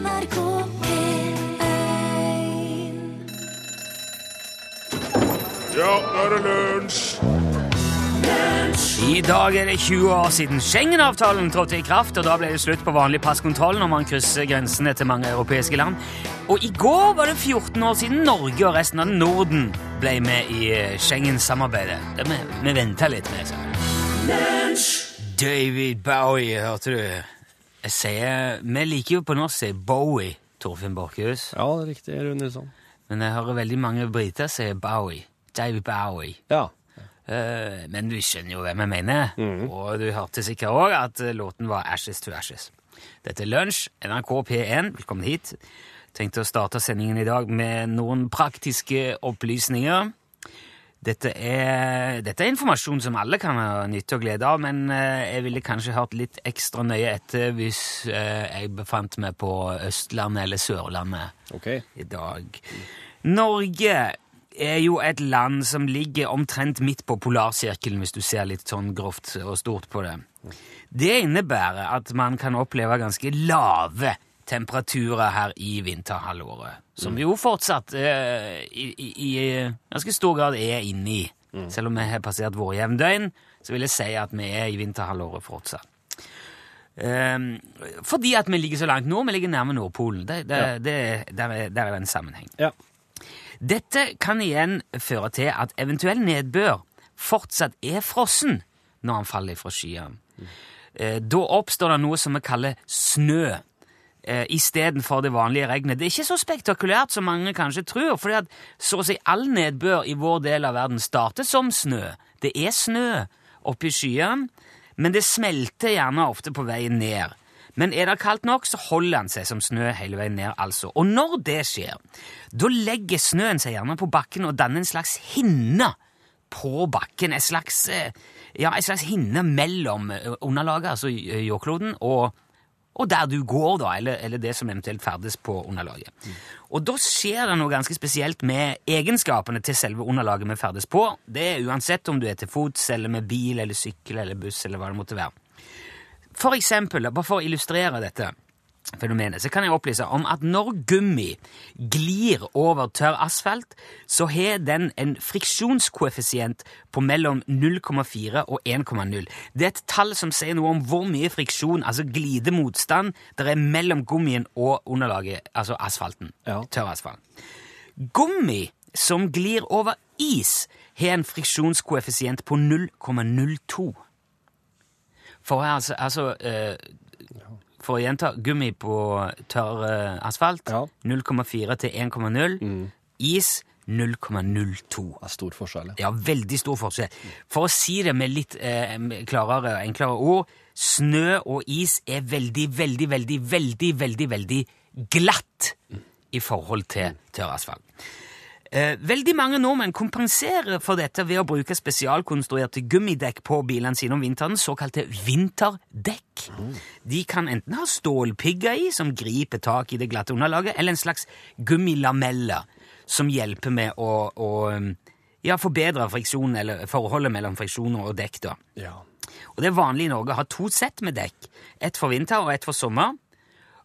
NRK P1 Ja, nå er det lunsj! I dag er det 20 år siden Schengen-avtalen trådte i kraft, og da ble det slutt på vanlig passkontroll når man krysser grensene til mange europeiske land. Og i går var det 14 år siden Norge og resten av Norden ble med i eh, Schengen-samarbeidet. Det Vi, vi venta litt med det. David Bowie, hørte du? Jeg sier, Vi liker jo på norsk å si Bowie, Torfinn Borchhus. Ja, det er riktig, Rune Nilsson. Men jeg hører veldig mange briter si Bowie. David Bowie. Ja. Eh, men du skjønner jo hvem jeg mener. Og du hørte sikkert òg at eh, låten var Ashes to Ashes. Dette er Lunsj, NRK P1. Velkommen hit. Tenkte å starte sendingen i dag med noen praktiske opplysninger. Dette er, dette er informasjon som alle kan ha nytte og glede av, men eh, jeg ville kanskje hørt litt ekstra nøye etter hvis eh, jeg befant meg på Østlandet eller Sørlandet okay. i dag. Norge er jo et land som ligger omtrent midt på polarsirkelen, hvis du ser litt sånn grovt og stort på det. Det innebærer at man kan oppleve ganske lave temperaturer her i vinterhalvåret, som vi jo fortsatt uh, i, i, i ganske stor grad er inne i. Selv om vi har passert våre jevndøgn, så vil jeg si at vi er i vinterhalvåret fortsatt. Um, fordi at vi ligger så langt nord, vi ligger nærme Nordpolen. Det, det, Ja. det, der, er, der er det en sammenheng. Ja. Dette kan igjen føre til at eventuell nedbør fortsatt er frossen når han faller fra skyene. Eh, Da oppstår det noe som vi kaller snø, eh, istedenfor det vanlige regnet. Det er ikke så spektakulært som mange kanskje tror, fordi at så å si all nedbør i vår del av verden starter som snø. Det er snø oppi skyene, men det smelter gjerne ofte på veien ned. Men er det kaldt nok, så holder den seg som snø hele veien ned, altså. Og når det skjer, da legger snøen seg gjerne på bakken og danner en slags hinne på bakken. En slags, eh, ja, slags hinne mellom eh, underlaget, altså eh, jordkloden, og, og der du går, da, eller, eller det som eventuelt ferdes på underlaget. Og da skjer det noe ganske spesielt med egenskapene til selve underlaget vi ferdes på. Det er uansett om du er til fots, eller med bil, eller sykkel, eller buss, eller hva det måtte være. For eksempel, bare for å illustrere dette fenomenet, så kan jeg opplyse om at når gummi glir over tørr asfalt, så har den en friksjonskoeffisient på mellom 0,4 og 1,0. Det er et tall som sier noe om hvor mye friksjon, altså glidemotstand, det er mellom gummien og underlaget, altså asfalten. Ja. Tørr asfalt. Gummi som glir over is, har en friksjonskoeffisient på 0,02. For, altså, altså eh, for å gjenta, gummi på tørr asfalt Ja. 0,4 til 1,0. Is 0,02. Det er stor forskjell. ja. Ja, veldig stor forskjell. For å si det med litt eh, klarere og enklere ord, snø og is er veldig, veldig, veldig, veldig, veldig, veldig glatt i forhold til tørr asfalt. Eh, veldig mange nordmenn kompenserer for dette ved å bruke spesialkonstruerte gummidekk på bilene sine om vinteren, såkalte vinterdekk. De kan enten ha stålpigger i, som griper tak i det glatte underlaget, eller en slags gummilameller, som hjelper med å, å ja, forbedre friksjonen, eller forholdet mellom friksjoner og dekk. da. Ja. Og det er vanlig i Norge å ha to sett med dekk. Ett for vinter og ett for sommer.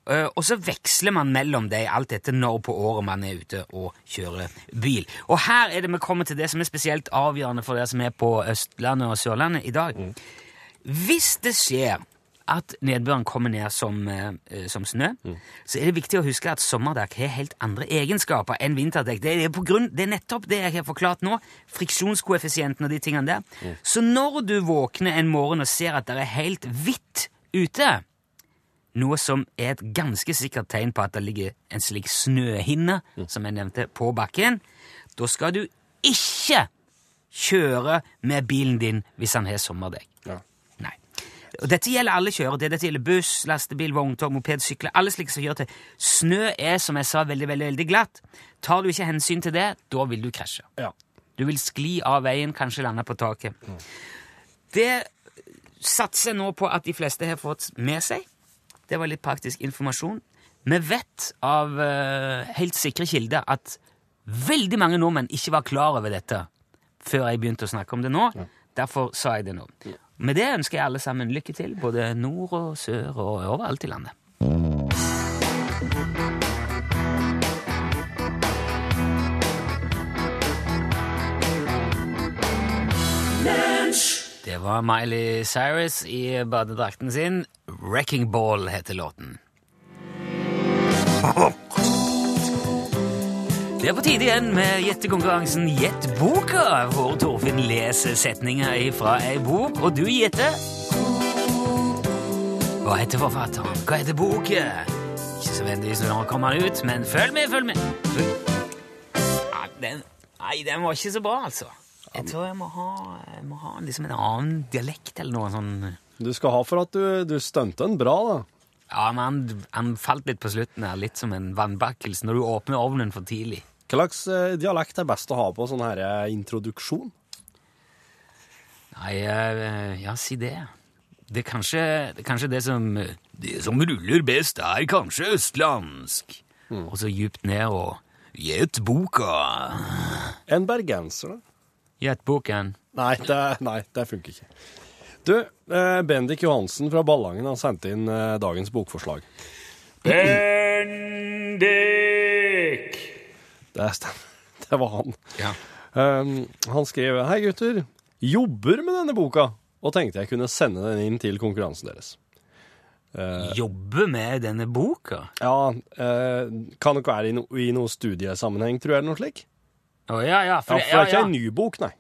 Eh, Og så veksler man mellom dem alt etter når på året man er ute og kjører bil. Og her er det vi kommer til det som er spesielt avgjørende for dere som er på Østlandet og Sørlandet i dag. Hvis det skjer at nedbøren kommer ned som, eh, eh, som snø, så er det viktig å huske at sommerdekk har helt andre egenskaper enn vinterdekk. Det er, på grunn, det er nettopp det jeg har forklart nå. Friksjonskoeffisienten og de tingene der. Så når du våkner en morgen og ser at det er helt hvitt ute, noe som er et ganske sikkert tegn på at det ligger en slik snøhinne, som jeg nevnte, på bakken, da skal du ikke kjøre med bilen din hvis han har sommerdekk. Ja. Nei. Og dette gjelder alle kjøretøy. Dette gjelder buss, lastebil, vogntog, moped, sykler. Alle slike som kjøretøy. Snø er, som jeg sa, veldig, veldig, veldig glatt. Tar du ikke hensyn til det, da vil du krasje. Ja. Du vil skli av veien, kanskje lande på taket. Det satser jeg nå på at de fleste har fått med seg. Det var litt praktisk informasjon. Vi vet av eh, helt sikre kilder at veldig mange nordmenn ikke var klar over dette før jeg begynte å snakke om det nå. Derfor sa jeg det nå. Med det ønsker jeg alle sammen lykke til, både nord og sør og overalt i landet. Det var Miley Cyrus i badedrakten sin. 'Wrecking Ball' heter låten. Det er på tide igjen med gjettekonkurransen Gjett boka, hvor Torfinn leser setninger fra ei bok, og du gjetter. Hva heter forfatteren? Hva heter boken? Ikke så vennlig så nå kommer ut, men følg med, følg med. Følg. Ja, den, nei, den var ikke så bra, altså. Jeg tror jeg må ha, jeg må ha liksom en annen dialekt eller noe sånn. Du skal ha for at du, du stunta den bra, da. Ja, men han, han falt litt på slutten her, litt som en vannbakkelse når du åpner ovnen for tidlig. Hva slags eh, dialekt er best å ha på sånn her eh, introduksjon? Nei, eh, ja, si det. Det er kanskje det, er kanskje det som Det som ruller best, er kanskje østlandsk. Og så djupt ned og Gjett boka. En bergenser, da? Gjett boken. Nei, det, nei, det funker ikke. Du, eh, Bendik Johansen fra Ballangen har sendt inn eh, dagens bokforslag. Bendik! Det stemmer. Det var han. Ja. Um, han skrev Hei, gutter. Jobber med denne boka, og tenkte jeg kunne sende den inn til konkurransen deres. Jobbe med denne boka? Ja, Uh, kan nok være i, no, i noe studiesammenheng, tror jeg, noe slik? Å ja, ja. Ja, for det er ikke en ny bok, nei.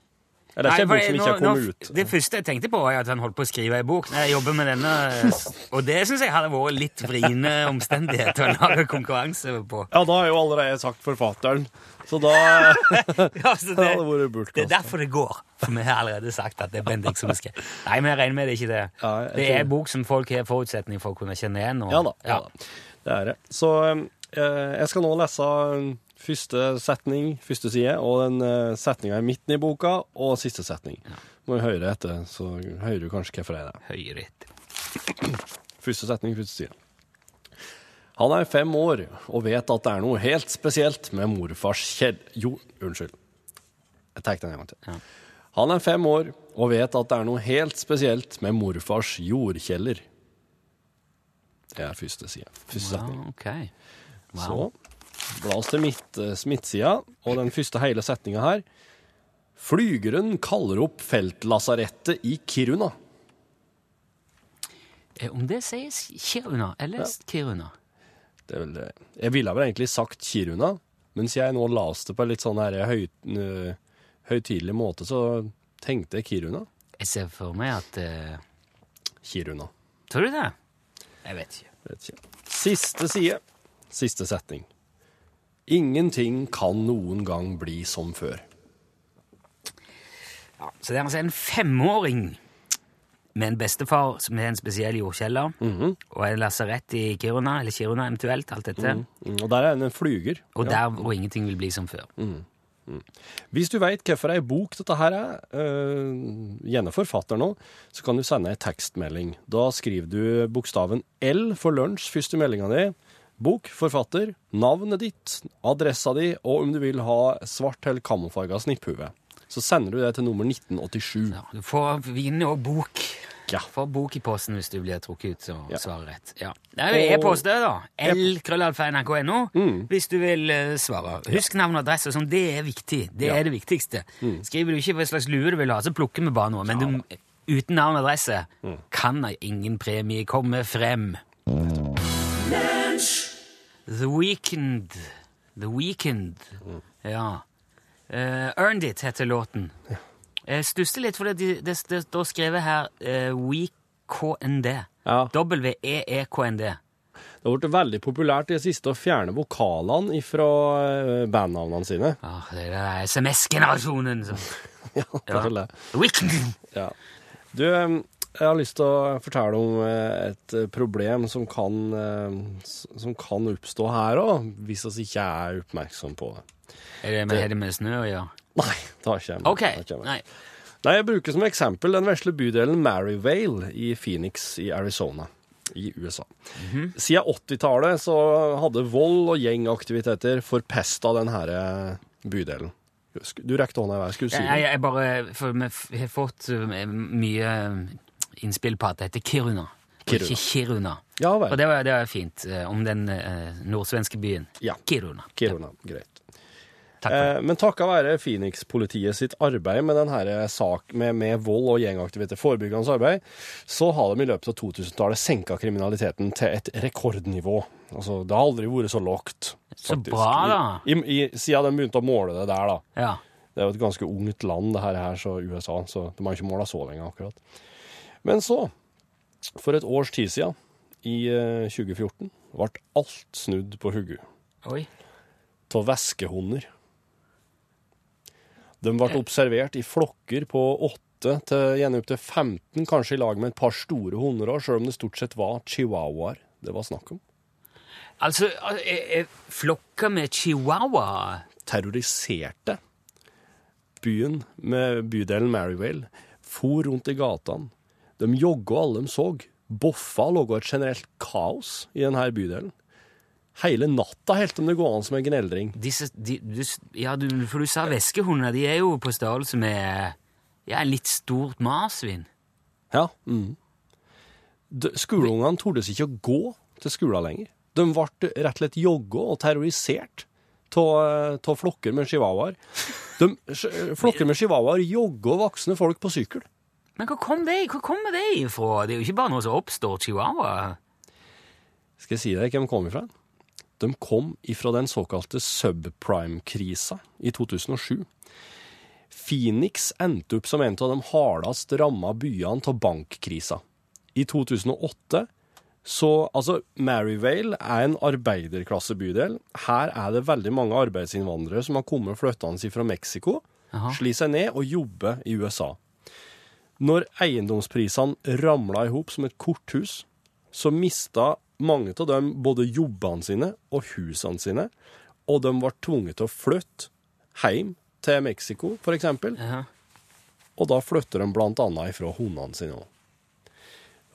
Eller det er ikke en bok som nå- ikke har nå- kommet ut. Det første jeg tenkte på, var at han holdt på å skrive ei bok. Når Jeg jobber med denne, og det syns jeg hadde vært litt vriene omstendigheter å lage konkurranse på. Ja, da har jeg jo allerede sagt forfatteren, så da Ja, så det det, hadde vært det er derfor det går. For vi har allerede sagt at det er Bendik som har. Nei, men jeg regner med det er ikke det. Ja, Det er en bok som folk har forutsetning for å kunne kjenne igjen. Og, Ja da. Ja. da. Det er det. Så eh, jeg skal nå lese første setning, første side, og den eh, setninga i midten i boka, og siste setning. Må vi høre etter, så hører du kanskje hvorfor jeg er det. etter. Første setning, første side. Han er fem år og vet at det er noe helt spesielt med morfars kjed... Jo, unnskyld. Jeg tar den en gang til. Ja. Han er fem år og vet at det er noe helt spesielt med morfars jordkjeller. Det er første side. Første setning. Ja, ok. Wow. Så bla oss til midt, eh, midtsida, og den første hele setninga her. Flygeren kaller opp feltlasarettet i Kiruna. Eh, Om det sies Kiruna eller Kiruna? Det er vel det. Jeg ville vel egentlig sagt Kiruna, mens jeg nå las det på en litt sånn her høy, høytidelig måte, så tenkte jeg Kiruna. Jeg ser for meg at uh... Kiruna. Tror du det? Jeg vet ikke. Vet ikke. Siste side. Siste setning. Ingenting kan noen gang bli som før. Ja, så det er altså en femåring med en bestefar som har en spesiell jordkjeller, og en lasarett i Kiruna, eller Kiruna eventuelt, alt dette, Mm, Og der er en flyger. og der hvor ingenting vil bli som før. Hvis du veit hvorfor ei bok dette her er, øh, gjerne forfatter nå, så kan du sende ei tekstmelding. Da skriver du bokstaven L for lunsj, første meldinga di. Bok, forfatter, navnet ditt, adressa di, og om du vil ha svart eller kamofarga snipphue. Så sender du det til nummer 1987. Ja, du får vinne og bok. Ja. Får bok i posten hvis du blir trukket ut og Ja. svarer rett. Ja. Det er jo e-post det, da. l-krøllalfa.nrk.no Mm. hvis du vil eh, svare. Husk navn og adresse sånn, det er viktig. Det Ja. er det viktigste. Mm. Skriver du ikke hva slags lue du vil ha, så plukker vi bare noe. Men du, uten navn og adresse Mm. kan ingen premie komme frem. The Weekend. The Weekend. Mm. Ja. Uh, Earned It heter låten. Jeg stusser litt, for det, det, det, står skrevet her uh, WeKND. Ja. W-E-E-K-N-D. Det har blitt veldig populært i det siste å fjerne vokalene fra øh, bandnavnene sine. Ah, det er SMS-generasjonen som Ja, det er det. Ja. Du, eh, jeg har lyst til å fortelle om eh, et eh, problem som kan, eh, som kan oppstå her òg, hvis vi ikke er oppmerksom på det. Er det med, det med snø å gjøre? Nei, det har ikke jeg. Ok. Det ikke jeg. Nei. Nei, jeg bruker som eksempel den vesle bydelen Maryvale i Phoenix i Arizona i USA. Mhm. Siden 80-tallet så hadde vold og gjengaktiviteter forpesta denne bydelen. Du rekte hånda i været, skulle du si Jeg, jeg, jeg bare For vi har fått mye innspill på at det heter Kiruna. Kiruna. Ikke Kiruna. Ja Og det var, det var fint. eh, om den eh, nordsvenske byen. Ja. Kiruna. Kiruna, greit. Takk. Eh, men takka være Phoenix-politiet sitt arbeid med denne sak med, med vold og gjengaktivitet, forebyggende arbeid, så har de i løpet av 2000-tallet senka kriminaliteten til et rekordnivå. Altså, det har aldri vært så lågt. Så bra, da. I, i, siden de begynte å måle det der, da. Ja. Det er jo et ganske ungt land, det her så USA, så de har ikke måla så lenge, akkurat. Men så, for et års tid siden, i eh, 2014, ble alt snudd på hodet av væskehunder. De ble observert i flokker på åtte til gjerne opptil 15, kanskje i lag med et par store hunder òg, sjøl om det stort sett var chihuahuaer det var snakk om. Altså, er, er flokker med chihuahua Terroriserte byen med bydelen Maryvale, for rundt i gatene. De jogga alle de så. Boffa lå et generelt kaos i denne bydelen. Hele natta helt om det går an som en gneldring. Disse, de, du, ja, du, for du sa veskehundene. De er jo på størrelse med ja, en litt stort marsvin. Ja. Mm. Skoleungene tordes ikke å gå til skolen lenger. De ble rett og slett jogga og terrorisert av flokker med chihuahuaer. Flokker med chihuahuaer jogga voksne folk på sykkel. Men hvor, kom det, hvor kommer det ifra? Det er jo ikke bare noe som oppstår chihuahua. Skal jeg si deg hvem de kom ifra? De kom ifra den såkalte subprime-krisa i 2007. Phoenix endte opp som en av de hardest ramma byene av bankkrisa. I 2008 så Altså, Maryvale er en arbeiderklassebydel. Her er det veldig mange arbeidsinnvandrere som har kommet flyttende fra Mexico, Jaha. sli seg ned og jobber i USA. Når eiendomsprisene ramla i hop som et korthus, så mista mange av dem både jobbene sine og husene sine, og de ble tvunget til å flytte hjem til Mexico, Ja. og da flytter de blant annet ifra hundene sine òg.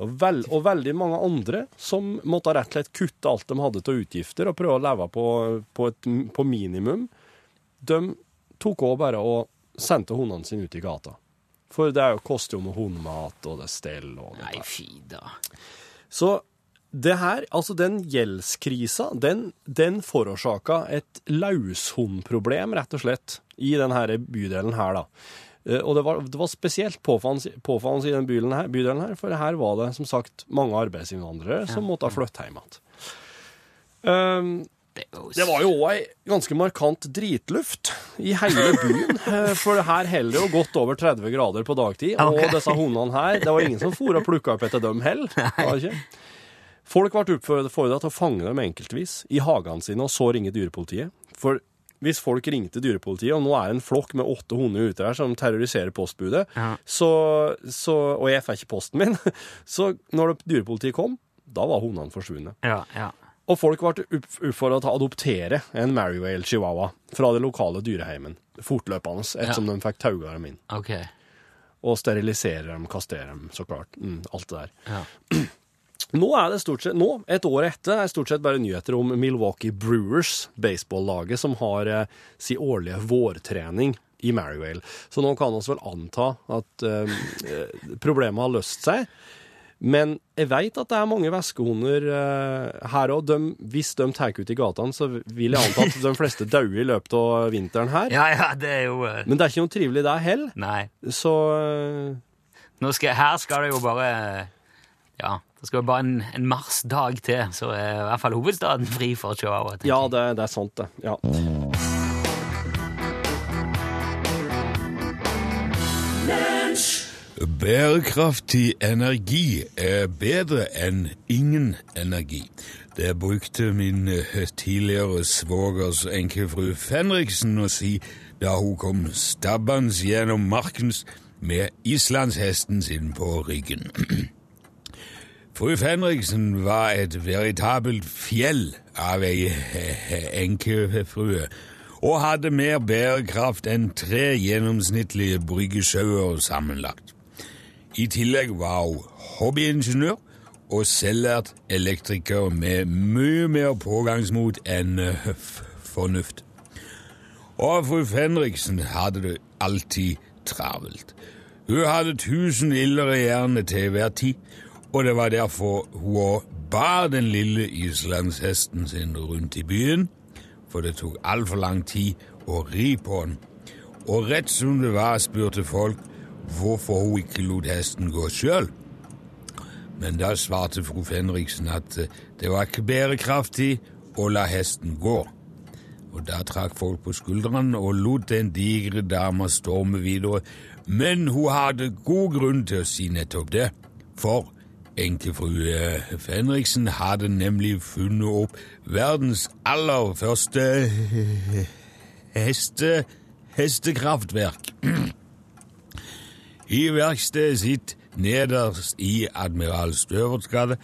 Og, vel, og veldig mange andre som måtte rett og slett kutte alt de hadde til utgifter, og prøve å leve på, på, et, på minimum, de tok òg bare og sendte hundene sine ut i gata. For det er jo koster jo med hundemat, og det er stell og det Nei, fy da. Så det her, altså den gjeldskrisa, den, den forårsaka et laushundproblem, rett og slett, i denne bydelen her, da. Eh, Og det var, det var spesielt påfallende i den bydelen her, bydelen her, for her var det som sagt mange arbeidsinnvandrere som måtte flytte hjem igjen. Um, Det, var jo òg ei ganske markant dritluft i hele byen. eh, For her heller det jo godt over 30 grader på dagtid. Og disse hundene her, det var ingen som for og plukka opp etter dem heller. Folk ble oppfordra til å fange dem enkeltvis i hagene sine, og så ringe dyrepolitiet. For hvis folk ringte dyrepolitiet, og nå er det en flokk med åtte hunder ute her som terroriserer postbudet, Ja. så, så, og jeg får ikke posten min, så når dyrepolitiet kom, da var hundene forsvunnet. Ja, ja. Og folk ble oppfordra til å adoptere en Maryvale chihuahua fra det lokale dyreheimen fortløpende, ettersom de fikk tauga dem inn. Ok. Og sterilisere dem, kastere dem, så klart. Mm, alt det der. Ja. Nå er det stort sett, nå, et år etter, er det stort sett bare nyheter om Milwaukee Brewers, baseballaget, som har eh, si årlige vårtrening i Maryvale. Så nå kan vi vel anta at eh, eh, problemet har løst seg. Men jeg vet at det er mange veskehunder eh, her òg. Hvis de tar ut i gatene, så vil jeg anta at de fleste dauer i løpet av vinteren her. ja, ja, det er jo eh, Men det er ikke noe trivelig der heller. Så skal, her skal det jo bare Ja, det skal jo bare en, en marsdag til, så er i hvert fall hovedstaden fri for chihuahua. ja, det, det er sant, det. Ja. Bærekraftig energi er bedre enn ingen energi. Det brukte min eh, tidligere svogers enkefru Fenriksen å si da hun kom stabbende gjennom markens med islandshesten sin på ryggen. Fru Fenriksen var et veritabelt fjell av ei enkefrue, og hadde mer bærekraft enn tre gjennomsnittlige bryggesjauer sammenlagt. I tillegg var hun hobbyingeniør og selvlært elektriker med mye mer pågangsmot enn eh, fornuft. Og fru Fenriksen hadde det alltid travelt. Hun hadde tusen iller i til hver tid, og det var derfor hun òg bar den lille islandshesten sin rundt i byen, for det tok altfor lang tid å ri på den. Og rett som det var, spurte folk hvorfor hun ikke lot hesten gå sjøl. Men da svarte fru Fenriksen at eh, det var ikke bærekraftig å la hesten gå. Og da trakk folk på skuldrene og lot den digre dama storme videre. Men hun hadde god grunn til å si nettopp det, for enkefru eh, Fenriksen hadde nemlig funnet opp verdens aller første heste, hestekraftverk. I verkstedet sitt nederst i Admiral Støverts gate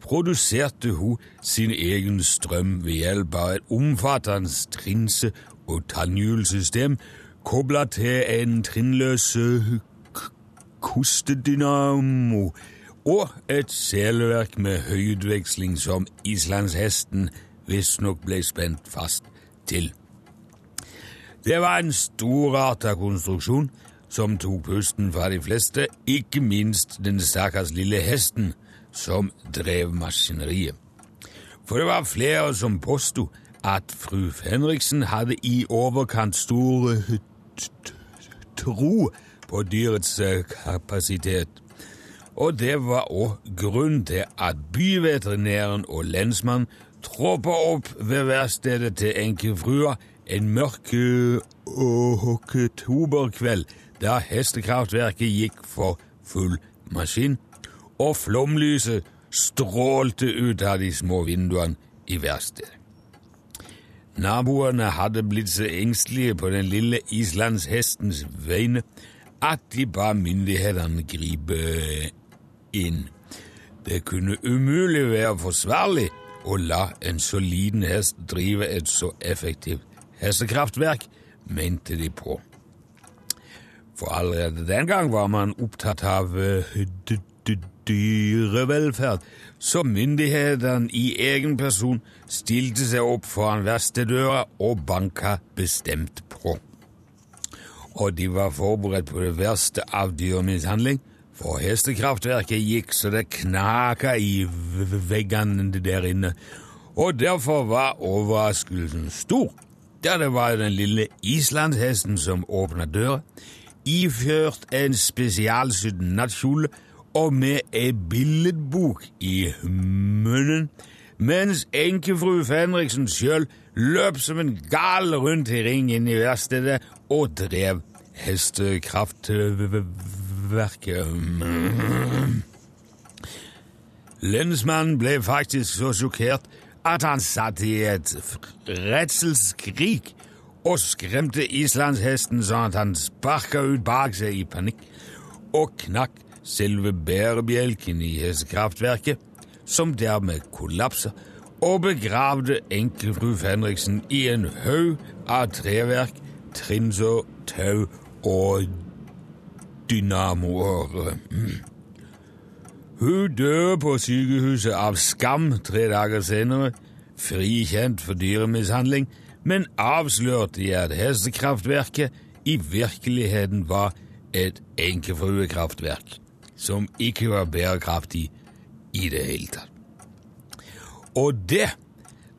produserte hun sin egen strøm ved hjelp av et omfattende trinse- og tannhjulsystem kobla til en trinnløs kostedynamo og et seleverk med høyutveksling som islandshesten visstnok ble spent fast til. Det var en storarta konstruksjon som tok pusten fra de fleste, ikke minst den stakkars lille hesten som drev maskineriet. For det var flere som påsto at fru Fenriksen hadde i overkant stor t- t- tro på dyrets eh, kapasitet. Og det var òg grunn til at byveterinæren og lensmannen troppa opp ved værstedet til enkefrua en mørk eh, oktoberkveld da hestekraftverket gikk for full maskin, og flomlyset strålte ut av de små vinduene i verkstedet. Naboene hadde blitt så engstelige på den lille islandshestens vegne at de ba myndighetene gripe inn. Det kunne umulig være forsvarlig å la en så liten hest drive et så effektivt hestekraftverk, mente de på. For allerede den gang var man opptatt av eh, dyrevelferd, så myndighetene i egen person stilte seg opp foran verkstedøra og banka bestemt på. Og de var forberedt på det verste av dyremishandling, for hestekraftverket gikk så det knaka i veggene der inne, og derfor var overraskelsen stor. Da det var den lille islandshesten som åpna døra, iført en spesialsydd nattkjole og med ei billedbok i munnen, mens enkefru Fenriksen sjøl løp som en gal rundt i ring inne i verkstedet og drev hestekraftverket. Lensmannen ble faktisk så sjokkert at han satt i et redselskrik og skremte islandshesten sånn at han sparka ut bak seg i panikk og knakk selve bærebjelken i hestekraftverket, som dermed kollapsa og begravde enkelfru Fenriksen i en haug av treverk, trinser, tau og dynamoer. Hun døde på sykehuset av skam tre dager senere, frikjent for dyremishandling, men avslørte i at hestekraftverket i virkeligheten var et enkefruekraftverk som ikke var bærekraftig i det hele tatt. Og det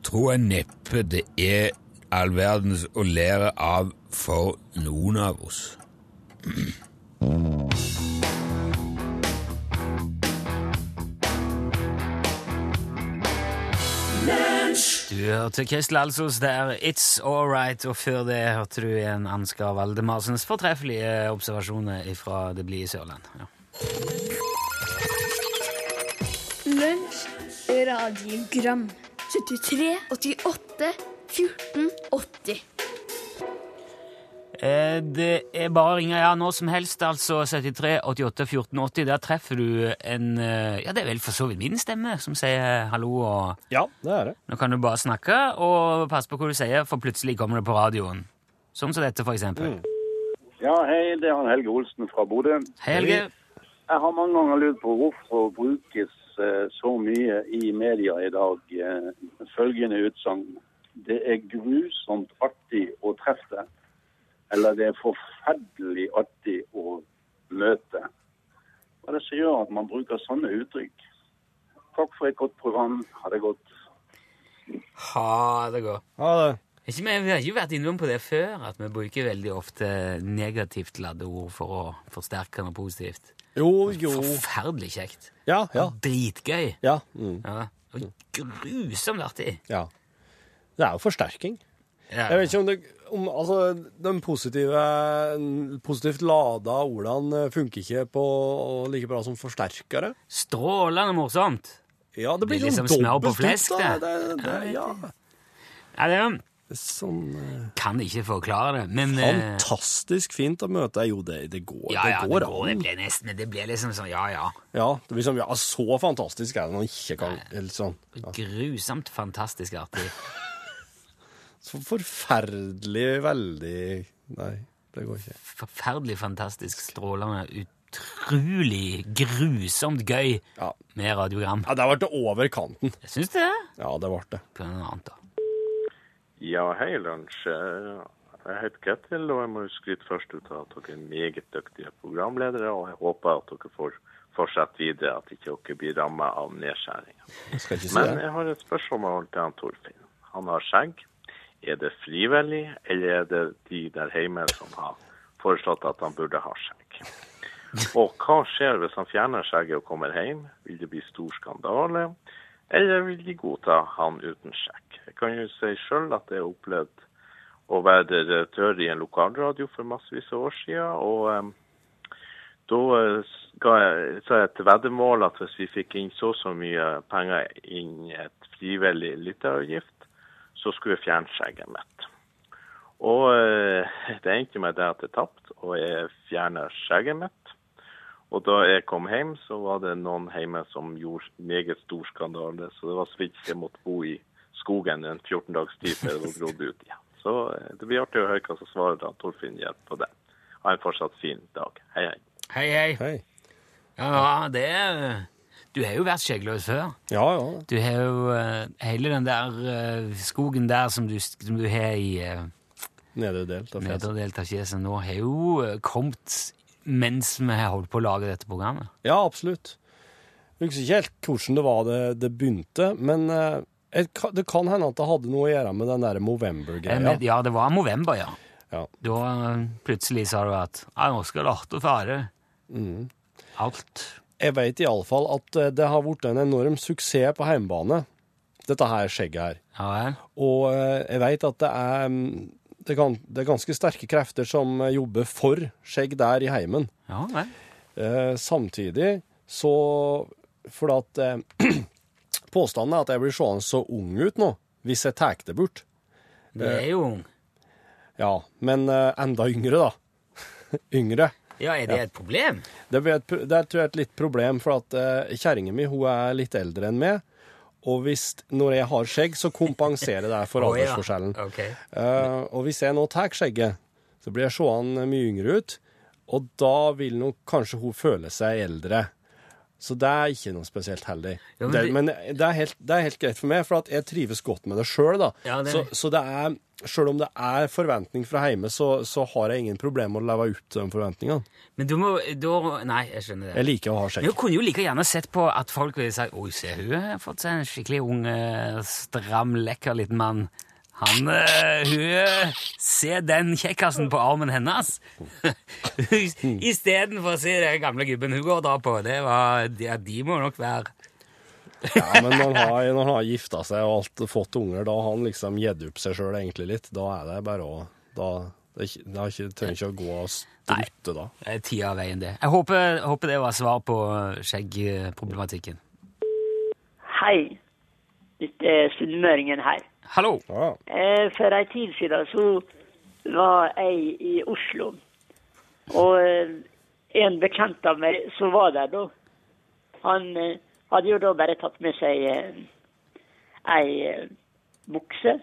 tror jeg neppe det er all verdens å lære av for noen av oss. Du hørte Kristel Alsos der, It's Alright, og før det hørte du en Ansgar Valdemarsens fortreffelige observasjoner fra det blide Sørland. Ja. Lunsj, radiogram 73, 88, 14, 80 Eh, Det er bare å ringe ja, nå som helst, altså 73 88 14 80. Der treffer du en eh, Ja, det er vel for så vidt min stemme som sier hallo, og Ja, det er det. nå kan du bare snakke og passe på hva du sier, for plutselig kommer det på radioen. Sånn som dette, for eksempel. Ja, hei, det er han Helge Olsen fra Bodø. Hei, Helge. Jeg har mange ganger lurt på hvorfor brukes eh, så mye i media i dag eh, følgende utsagn. Det er grusomt artig å treffe deg. Eller det er forferdelig artig å møte. Hva er det som gjør at man bruker sånne uttrykk? Takk for et godt program. Ha det godt. Ha det godt. Ha det. Ikke, vi vi har ikke vært innom på det før, at vi bruker veldig ofte negativt ladde ord for å forsterke noe positivt. Jo, jo. Forferdelig kjekt. Ja, ja. Dritgøy. Ja. Mm, Ja. Og grusomt artig. ja. Det er jo forsterking. Jeg vet ikke om, det, om altså, de positive, positivt lada ordene funker ikke på like bra som forsterkere. Strålende morsomt. Ja, det blir Det liksom sånn smør på flesk, det. Det, det, ja. Ja, det Sånn eh, kan ikke forklare det, men eh, fantastisk fint å møte. Jo, det, det går, Ja, ja, det går det, går, det blir nesten Det blir liksom sånn, ja, ja. Ja, det blir sånn, ja, så fantastisk er det når man ikke kan eller sånn. Ja. Grusomt fantastisk artig. Så forferdelig veldig Nei, det går ikke. Forferdelig fantastisk, strålende, utrolig grusomt gøy Ja, med radiogram. ja det ble over kanten. Jeg syns det. Ja, det ble det. På noe annet, da. Ja, hei, lunsj. Jeg heter Ketil, og jeg må skryte først ut av at dere er meget dyktige programledere, og jeg håper at dere får fortsette videre, at ikke dere blir rammet av nedskjæringer. Men jeg har et spørsmål til han Torfinn. Han har skjegg. Er det frivillig, eller er det de der hjemme som har foreslått at han burde ha skjegg? Og hva skjer hvis han fjerner skjegget og kommer hjem? Vil det bli stor skandale? Eller vil de godta han uten skjegg? Jeg kan jo si sjøl at jeg har opplevd å være redaktør i en lokalradio for massevis av år siden. Og um, da eh, ga jeg, sa jeg veddemål at hvis vi fikk inn så og så mye penger inn et frivillig lytteavgift, så skulle jeg fjerne skjegget mitt. Og eh, det endte med det at jeg tapte, og jeg fjerna skjegget mitt. Og da jeg kom hjem, så var det noen hjemme som gjorde meget stor skandale. Så det var så vidt jeg måtte bo i skogen en 14 dags tid før det var grodd ut igjen. Så eh, det blir artig å høre hva som svarer da Torfinn gir på det. Ha en fortsatt fin dag. Hei, hei. Hei, hei. Hei. Ja, det er Du har jo vært skjeggløs før. Ja, ja. Du har jo eh, hele den der eh, skogen der som du, som du har i uh, Nedre del av fjeset. nederdelt av fjeset nå, har jo eh, kommet mens vi har holdt på å lage dette programmet. Ja, absolutt. Jeg husker ikke helt hvordan det var det, det begynte, men eh, ka- det kan hende at det hadde noe å gjøre med den der Eh, Movember-greia. men- Ja, det var november, ja. Ja. Da eh, plutselig sa du at nå skal det artig fare. Mm. Alt. Jeg vet iallfall at eh, det har blitt en enorm suksess på hjemmebane, dette her skjegget her. Ja ja. Og eh, jeg vet at det er, mm, det, kan, det er ganske sterke krefter som eh, jobber for skjegg der i heimen. Ja ja. Eh, samtidig så For at eh, Påstanden er at jeg blir seende så ung ut nå, hvis jeg tar det bort. Du er jo ung. Ja, men enda yngre, da. yngre. Ja, er det et problem? Det, er, et, det er, tror jeg et litt problem, for at uh, kjerringa mi hun er litt eldre enn meg. Og hvis, når jeg har skjegg, så kompenserer det for ja. aldersforskjellen. Ok. Eh, og hvis jeg nå tar skjegget, så blir jeg seende mye yngre ut. Og da vil nok kanskje hun føle seg eldre. Så det er ikke noe spesielt heldig. Ja, men det, men det er, helt, det er helt greit for meg, for at jeg trives godt med det sjøl. Ja, så, så det er Sjøl om det er forventning fra hjemme, så, så har jeg ingen problemer med å leve ut de forventningene. Men du må da Nei, jeg skjønner det. Jeg liker å ha Men du kunne jo like gjerne sett på at folk ville sagt Oi, se, hun har fått seg en skikkelig ung, eh, stram, lekker liten mann. Han eh, Hun ser den kjekkasen på armen hennes! Istedenfor å se den gamle gubben hun går og drar på. Det var, ja, de må nok være Ja, men når han har, når han har gifta seg og alt, fått unger, da har han liksom gitt opp seg sjøl egentlig litt. Da er det bare å da, det, er det er ikke, trenger ikke å gå og strutte da. Det er tida av veien, det. Jeg håper, håper det var svar på skjeggproblematikken. Hei, dette er sunnmøringen her. Hallo! Ja. Eh, For ei tid siden så var jeg i Oslo. Og eh, en bekjent av meg som var der da, han eh, hadde jo da bare tatt med seg ei eh, bukse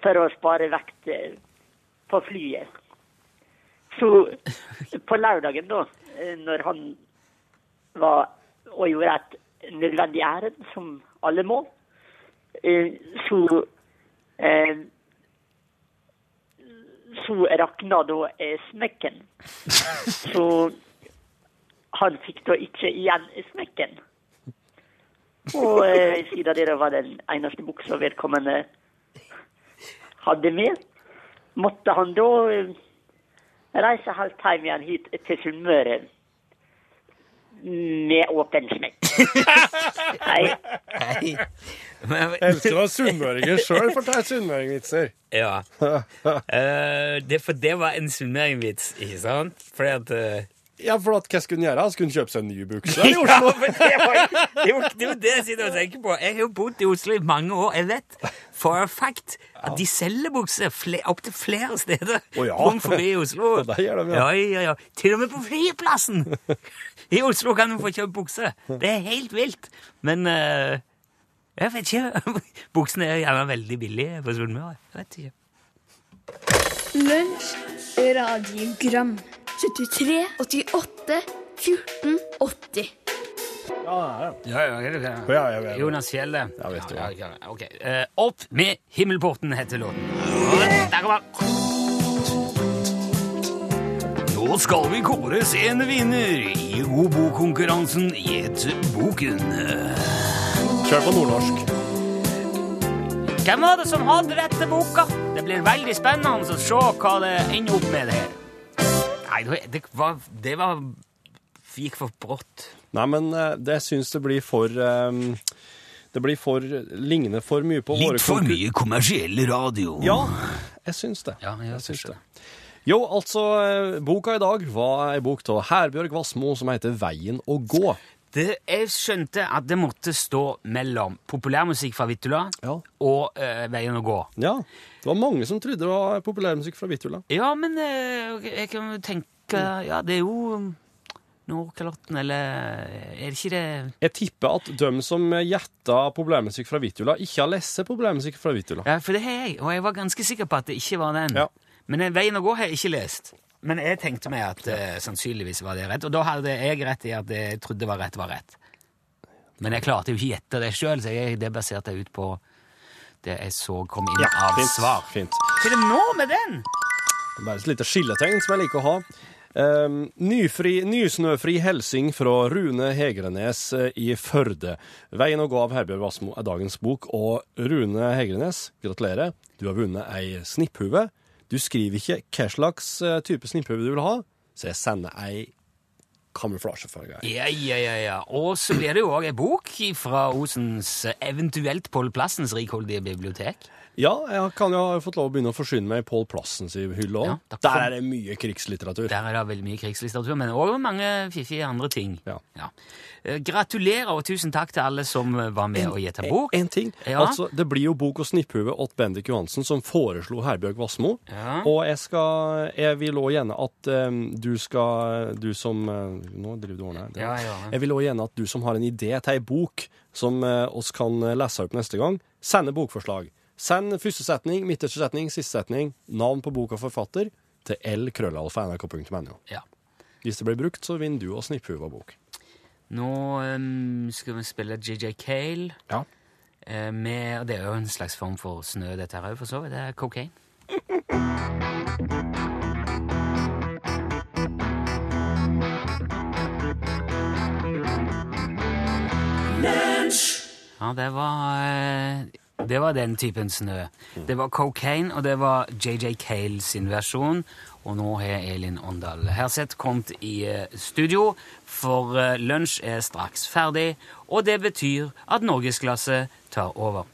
for å spare vekt på flyet. Så på lørdagen, da, når han var og gjorde et nødvendig ærend, som alle må, så eh, så rakna da smekken. Så han fikk da ikke igjen smekken. Og eh, siden det var den eneste buksa vedkommende hadde med, måtte han da eh, reise halvt hjem igjen hit til Sunnmøre med åpen smekk. Hei. Hei. Men, Jeg elsker når sunnmøringer sjøl forteller sunnmøringvitser. ja. uh, det, for det var en sunnmøringvits, ikke sant? Fordi at eh, Ja, for at, hva skulle hun gjøre? Skulle hun kjøpe seg en ny bukse i Ja, Oslo. men det, var, det, jo, det er jo det jeg sitter og tenker på. Jeg har jo bodd i Oslo i mange år. Jeg vet for a fact at de selger bukser fle, opptil flere steder Å ja. rundt forbi i Oslo. Der gjør de, ja. ja. Ja, ja, Til og med på flyplassen i Oslo kan du få kjøpt bukse. Det er helt vilt. Men uh, jeg vet ikke. Buksene er gjerne veldig billige på Sunnmøre. Jeg vet ikke. Lunsj, radiogram 73, 88, 14, 80 Ja, ja, Ja, ja, ja, ja. ja, ja, ja. Jonas Fjelle. Ja, visst, ja, ja, okay. Eh, opp med himmelporten, heter låten. Der kommer den. Nå skal vi kåres en vinner i God bok-konkurransen Gjett boken. Kjør på nordnorsk. Hvem var det som hadde rett til boka? Det blir veldig spennende å se hva det ender opp med det her. Nei, det- det var, det var gikk for brått. Nei, men eh, det syns det blir for um, Det blir for ligner for mye på våre mye kommersiell radio. Ja, jeg syns det. Ja, jeg jeg syns det. Jo, altså, eh, boka i dag var ei bok av Herbjørg Wassmo som heter Veien å gå. Det, jeg skjønte at det måtte stå mellom populærmusikk fra Vittula Ja. og eh, Veien å gå. Ja, det var mange som trodde det var populærmusikk fra Vittula. Ja, men eh, jeg kan jo tenke Ja, det er jo Nordkalotten, eller Er det ikke det Jeg tipper at de som gjetta populærmusikk fra Vittula, ikke har lest populærmusikk fra Vittula. Ja, for det har jeg, og jeg var ganske sikker på at det ikke var den. Ja. Men eh, Veien å gå har jeg ikke lest. Men jeg tenkte meg at eh, sannsynligvis var det rett, og da hadde jeg rett i at jeg trodde var rett var rett. Men jeg klarte jo ikke gjette det sjøl, så jeg, det baserte jeg ut på det jeg så kom inn av fint. svar. fint. Hva er det nå med den? Bare et lite skilletegn som jeg liker å ha. Um, nyfri, nysnøfri helsing fra Rune Hegrenes eh, i Førde. 'Veien å gå' av Herbjørg Wassmo er dagens bok. Og Rune Hegrenes, gratulerer. Du har vunnet ei snipphue. Du skriver ikke hva slags eh, type snipphue du vil ha, så jeg sender ei kamuflasjefarge. Ja, ja, ja, ja. Og så blir det jo òg ei bok fra Osens, eventuelt Pål Plassens rikholdige bibliotek. Ja, jeg kan jo ha fått lov å begynne å forsyne meg i Pål Plassens hylle òg. Ja, Der er det mye krigslitteratur. Der er det veldig mye krigslitteratur, men òg mange fiffige andre ting. Ja. Ja. Gratulerer og tusen takk til alle som eh, var med og gjetta bok. En ting. Ja. Altså, det blir jo bok og snipphue åt Bendik Johansen, som foreslo Herbjørg Wassmo. Og jeg skal Jeg vil òg gjerne at um, du skal Du som eh, Nå driver du og ordner. Ja, ja. Jeg vil òg gjerne at du som har en idé til ei bok som uh, oss kan lese opp neste gang, sender bokforslag. Send første setning, midterste setning, siste setning, navn på bok og forfatter til lkrøllalfa.nrk.no. Ja. Hvis det blir brukt, så vinner du og snippe av bok. Nå um, skal vi spille JJ Cale. Ja. eh, med, og det er jo en slags form for snø, dette her òg, for så vidt. Det er cocaine. Ja, det var eh, Det var den typen snø. Det var cocaine, og det var JJ Cale sin versjon. Og nå har Elin Åndal Herseth kommet i eh, studio, for eh, lunsj er straks ferdig. Og det betyr at norgesklasse tar over.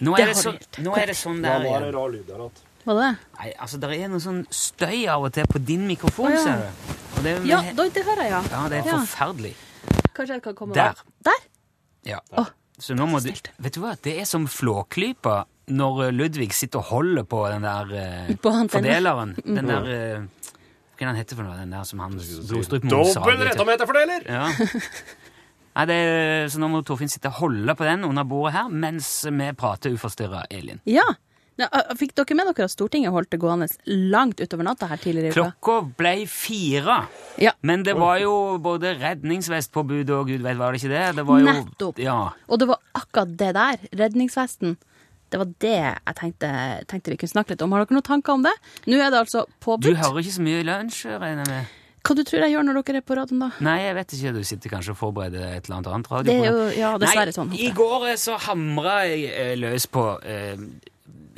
Nå er det, så, nå er det sånn der igjen. rar lyd der igjen? Det? Nei, altså, det er noe sånn støy av og til på din mikrofon, oh, ja. ser du. Og det, Ja, det hører jeg, ja. ja, det er forferdelig. Kanskje jeg kan komme Der. Der? Ja. Å, Så nå må du. Vet du hva, det er som flåklypa når eh, Ludvig sitter og holder på den der eh, På fordeleren. Den der eh, Hva er den heter for noe? Den der som han Blodstrup Mose Dobbel rettometerfordeler! Ja. Nei, det er, så nå må Torfinn sitte og holde på den under bordet her mens vi prater uforstyrra, Elin. Ja. Ja, Fikk dere med dere at Stortinget holdt det gående langt utover natta her tidligere i uka? Klokka ble fire. Ja. Men det var jo både redningsvestpåbud og gud vet, var det ikke det? det var jo, Nettopp. Ja. Og det var akkurat det der, redningsvesten. Det var det jeg tenkte, tenkte vi kunne snakke litt om. Har dere noen tanker om det? Nå er det altså påbudt. Du hører ikke så mye i lunsj, regner jeg med? Hva du tror jeg gjør når dere er på radioen, da? Nei, jeg vet ikke. Du sitter kanskje og forbereder et eller annet annet Det er jo ja, dessverre Nei, sånn. I går så hamra jeg eh, løs på eh,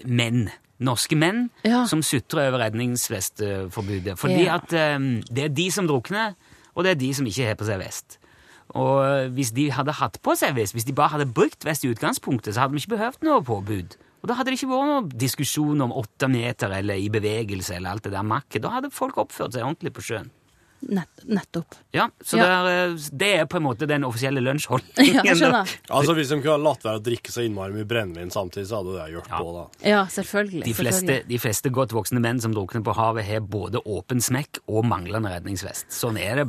menn. Norske menn Ja. som sutrer over redningsvestforbudet. Fordi Ja. at um, det er de som drukner, og det er de som ikke har på seg vest. Og hvis de hadde hatt på seg vest, hvis de bare hadde brukt vest i utgangspunktet, så hadde vi ikke behøvd noe påbud. Og da hadde det ikke vært noen diskusjon om åtte meter eller i bevegelse eller alt det der makket. Da hadde folk oppført seg ordentlig på sjøen. Nett, nettopp. Ja, så Ja. Det, er, eh, det er på en måte den offisielle Ja, lunsjholdningen. jeg. Altså, Hvis de kunne latt være å drikke så innmari mye brennevin samtidig, så hadde det hjulpet på. da. Ja, selvfølgelig. De fleste, selvfølgelig. de fleste godt voksne menn som drukner på havet, har både åpen smekk og manglende redningsvest. Sånn er det.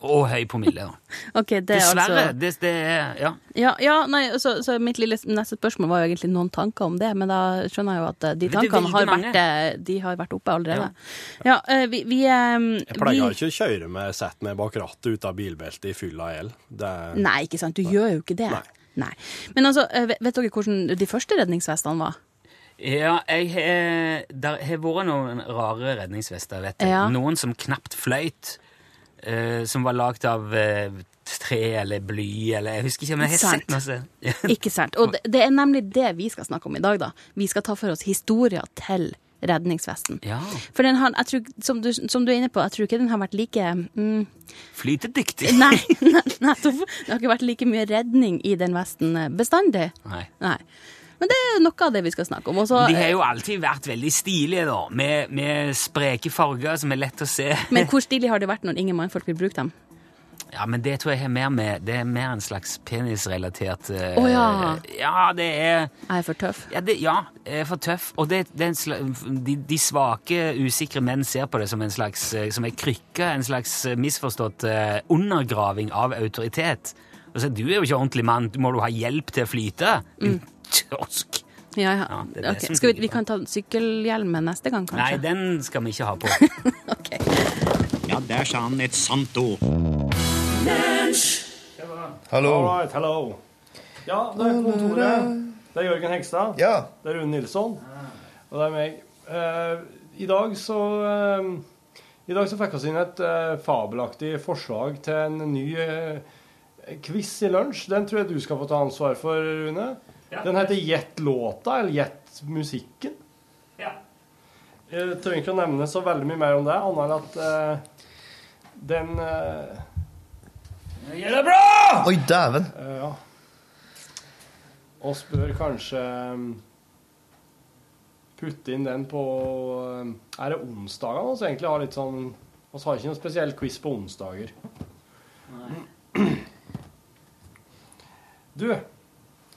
Og høy promille. da. Ok, det er Dessverre. altså Det, det er, ja. Ja, ja nei, så, så mitt lille neste spørsmål var jo egentlig noen tanker om det, men da skjønner jeg jo at eh, de tankene har vært, eh, de har vært oppe allerede. Ja, vi, vi, eh, Jeg pleier vi ikke å kjøre med sett ned bak rattet ut av bilbeltet i fylla el. Det er... Nei, ikke sant. Du gjør jo ikke det. Nei. Nei. Men altså, eh, vet dere hvordan de første redningsvestene var? Ja, jeg har Der har vært noen rare redningsvester, vet jeg. Ja. Noen som knapt fløyt. Uh, som var lagd av uh, tre eller bly eller Jeg husker ikke, men jeg har sett noe. Ikke sant? Og det, det er nemlig det vi skal snakke om i dag, da. Vi skal ta for oss historier til redningsvesten. ja. For den har, tror, som, du, som du er inne på, jeg tror ikke den har vært like mm, Flytedyktig. Nei, nettopp. Det har ikke vært like mye redning i den vesten eh, bestandig. Nei. Nei. Men det er noe av det vi skal snakke om. Også, De har jo alltid vært veldig stilige, da. Med, med spreke farger som er lett å se. Men hvor stilig har det vært når ingen mannfolk vil bruke dem? Ja, men det tror jeg har mer med Det er mer en slags penisrelatert eh, oh, ja. Ja, det er Er Jeg for tøff. Ja, det, ja, er for tøff. Og det, det er en slags, de, de svake, usikre menn ser på det som en slags eh, som ei krykke, en slags eh, misforstått undergraving av autoritet. Og så, du er jo ikke ordentlig mann, må du ha hjelp til å flyte? Mm. Kiosk. Ja, ja. Ja, det det Ok, som Skal vi, vi kan ta sykkelhjelmen neste gang, kanskje? Nei, den skal vi ikke ha på. Ok. Ja, der sa han et sant ord. Hallo. Right, hello. Ja, det er kontoret. Det er Jørgen Hegstad. Ja. Det er Rune Nilsson. Og det er meg. Uh, I dag så uh, I dag så fikk vi inn et uh, fabelaktig forslag til en ny quiz i lunsj. Den tror jeg du skal få ta ansvar for, Rune. Den heter Gjett låta, eller Gjett musikken. Ja. Jeg trenger ikke å nevne så veldig mye mer om det, annet enn at eh, det bra! Oi, dæven. Uh, Ja. Og spør kanskje um, putte inn den på um, Er det onsdagene vi egentlig har litt sånn Vi har ikke noen spesiell quiz på onsdager. Nei. Du,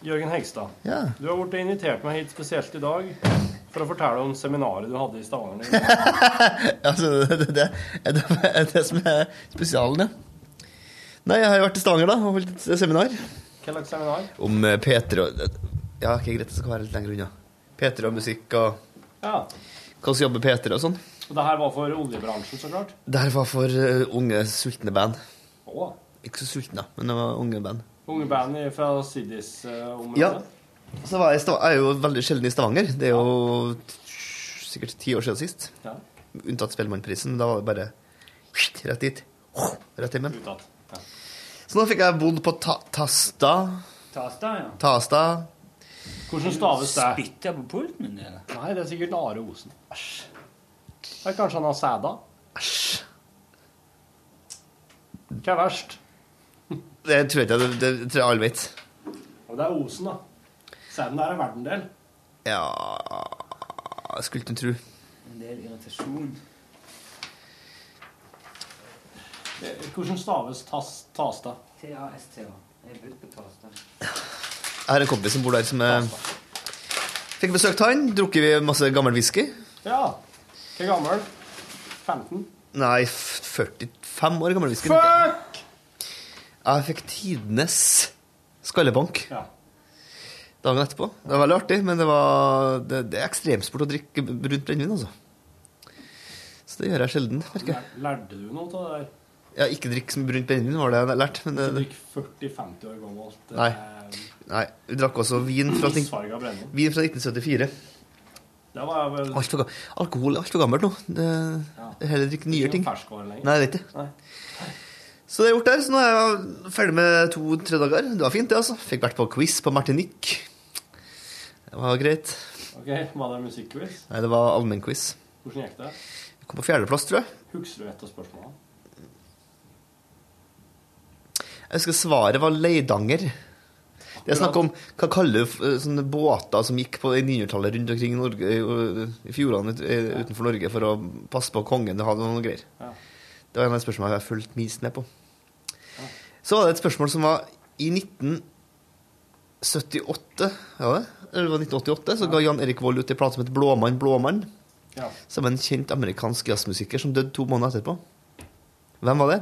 Jørgen Hegstad. Ja. Du har blitt invitert meg hit spesielt i dag for å fortelle om seminaret du hadde i Stavanger. Altså, det, det, det, det er det som er spesialen, ja. Nei, jeg har jo vært i Stavanger, da, og holdt et seminar Hva slags seminar? om Peter og Ja, ikke greit, det skal være litt lenger unna. P3 og musikk og Ja. hvordan jobber P3 og sånn. Og det her var for oljebransjen, så klart. Det her var for eh, unge, sultne band. Å. Ikke så sultne, men det var unge band. Unge band fra Siddis-området. Ja. Så var jeg, jeg er jo veldig sjelden i Stavanger. Det er jo sikkert ti år siden sist. Ja. Unntatt Spellemannprisen. Da var det bare rett dit. Rett hjem igjen. Så nå fikk jeg bodd på ta Tasta. Tasta, ja. Tasta. Hvordan staves det? Spytta på pulten min, eller? Nei, det er sikkert Are Osen. Æsj. Kanskje han har sæda? Æsj. Hva er verst? Det tror jeg ikke. Det, det, tror jeg alle vet. Og det er Osen, da. Sæden der er verdt en del. Ja Jeg skulle ikke tro. En del irritasjon. Eh, Hvordan staves tas, Tasta? T-A-S-T-A. Jeg har en kompis som bor der, som eh, fikk besøkt han. Drukket vi masse gammel whisky. Ja. Hvor gammel? 15? Nei, 45 år gammel whisky. Fuck! Jeg fikk tidenes skallebank Ja. dagen etterpå. Det var veldig artig, men det, var, det, det er ekstremsport å drikke brunt brennevin, altså. Så det gjør jeg sjelden, merker jeg. Lærte du noe av det der? Ja, ikke drikk som brunt brennevin, var det jeg lært. Men det, drikker 40-50 år gammelt. Nei. er nei, vi drakk også vin fra, vin fra 1974. Det var vel Alt for, alkohol er altfor gammelt nå. Det, Ja. Heller drikke nyere ting. Ikke. Nei, det er ikke. Nei. Så det er gjort der. Så nå er jeg ferdig med to-tre dager. Det var fint, det, altså. Fikk vært på quiz på Martinique. Det var greit. Ok, Var det musikkquiz? Nei, det var allmennquiz. Hvordan gikk det? Jeg kom på fjerdeplass, tror jeg. Husker du et av spørsmålene? Jeg husker svaret var Leidanger. Det er snakk om hva kaller du sånne båter som gikk på 900-tallet rundt omkring Norge, i, fjordene eh, utenfor Norge for å passe på kongen. Det hadde noen greier. Det var en av de spørsmålene jeg har fulgt minst med på. Så var det et spørsmål som var i 1978, ja? Eller det var 1988, så ga Jan Erik Vold ut en plate som het Blåmann, Blåmann. Ja. Som en kjent amerikansk jazzmusiker som døde to måneder etterpå. Hvem var det?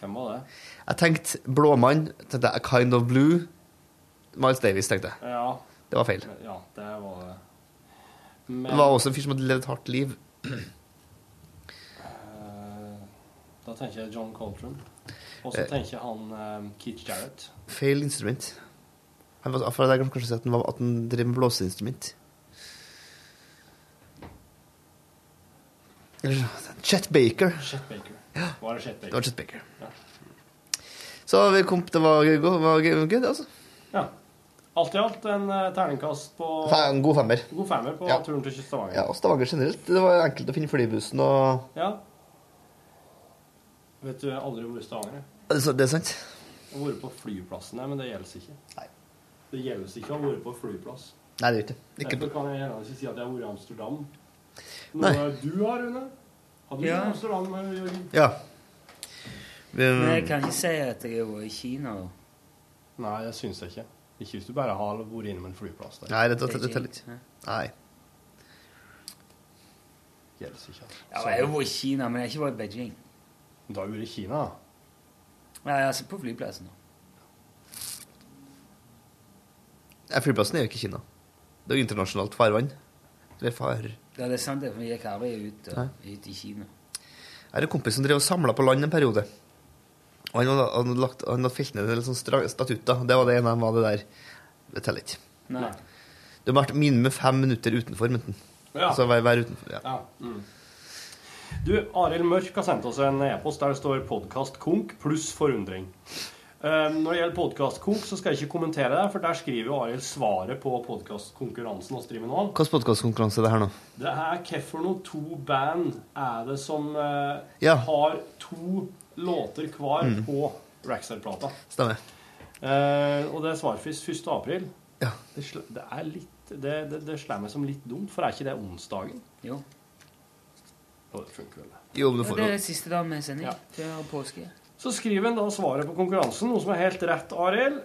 Hvem var det? Jeg tenkte Blåmann, tenkte jeg A Kind of Blue. Miles Davis, tenkte jeg. Ja, Det var feil. ja det var det. Men Det var også en fyr som hadde levd et hardt liv. eh, Da tenker jeg John Coltrane. Og så Eh. tenker jeg han um, Keith Jarrett. Feil instrument. Han var, for jeg glemte kanskje at han, var, at han drev med blåseinstrument. Chet Baker. Chet Baker. Var det Chet Det Baker? var Chet Baker. Ja. Så vi kom, det var var gøy altså. Ja. Alt i alt en eh, terningkast på En god femmer. god femmer på Ja. turen til Stavanger. Ja, og Stavanger generelt. Det var enkelt å finne flybussen og Ja. Vet du, jeg har aldri vært i Stavanger. er det er sant. Jeg har vært på flyplassen her, men det gjelder ikke. Nei. Det gjelder ikke å ha vært på flyplass. Nei, det gjør ikke det. Derfor kan jeg gjerne ikke si at jeg har vært i Amsterdam. Nei. Noe du har, Rune? Har du Ja. i Amsterdam, Jørgen? Ja. Men jeg kan ikke si at jeg har vært i Kina. Nei, det syns jeg ikke. Ikke hvis du bare har vært innom en flyplass. Der. Nei, det, teller ikke. Nei. Gjelder ikke. Ja, jeg har vært i Kina, men jeg har ikke vært i Beijing. Da har vært i Kina? Nei, altså på flyplassen. Nei, Flyplassen er jo ikke Kina. Det er jo internasjonalt farvann. Eller far. Ja, det er sant, det, for vi gikk aldri ut, ut i Kina. Jeg har en kompis som drev og samla på land en periode. Og han hadde, han lagt, han hadde felt ned en del sånne statutter. Det var det ene han var det der. Det teller ikke. Nei. Det har vært minimum fem minutter utenfor, mynten. Ja. Altså vær, vær utenfor. Ja. Ja. Mm. Du, Arild Mørk har sendt oss en e-post der det står 'podkast konk' pluss forundring. Eh, når det gjelder podkastkonk, så skal jeg ikke kommentere det, for der skriver jo Arild svaret på podkastkonkurransen vi driver nå. Hvilken podkastkonkurranse er det her nå? Det er hvilke to band er det som eh, Ja. har to låter hver Mm. på Rackstar-plata. Stemmer. Eh, og det er svarfrist 1. april. Ja. Det, det er litt Det, det, det slår meg som litt dumt, for er ikke det onsdagen? Jo. Og det funker vel. Jo, men du Ja, får det jo er siste dag med sending Ja. før påske. Så skriver han da svaret på konkurransen, noe som er helt rett, Arild.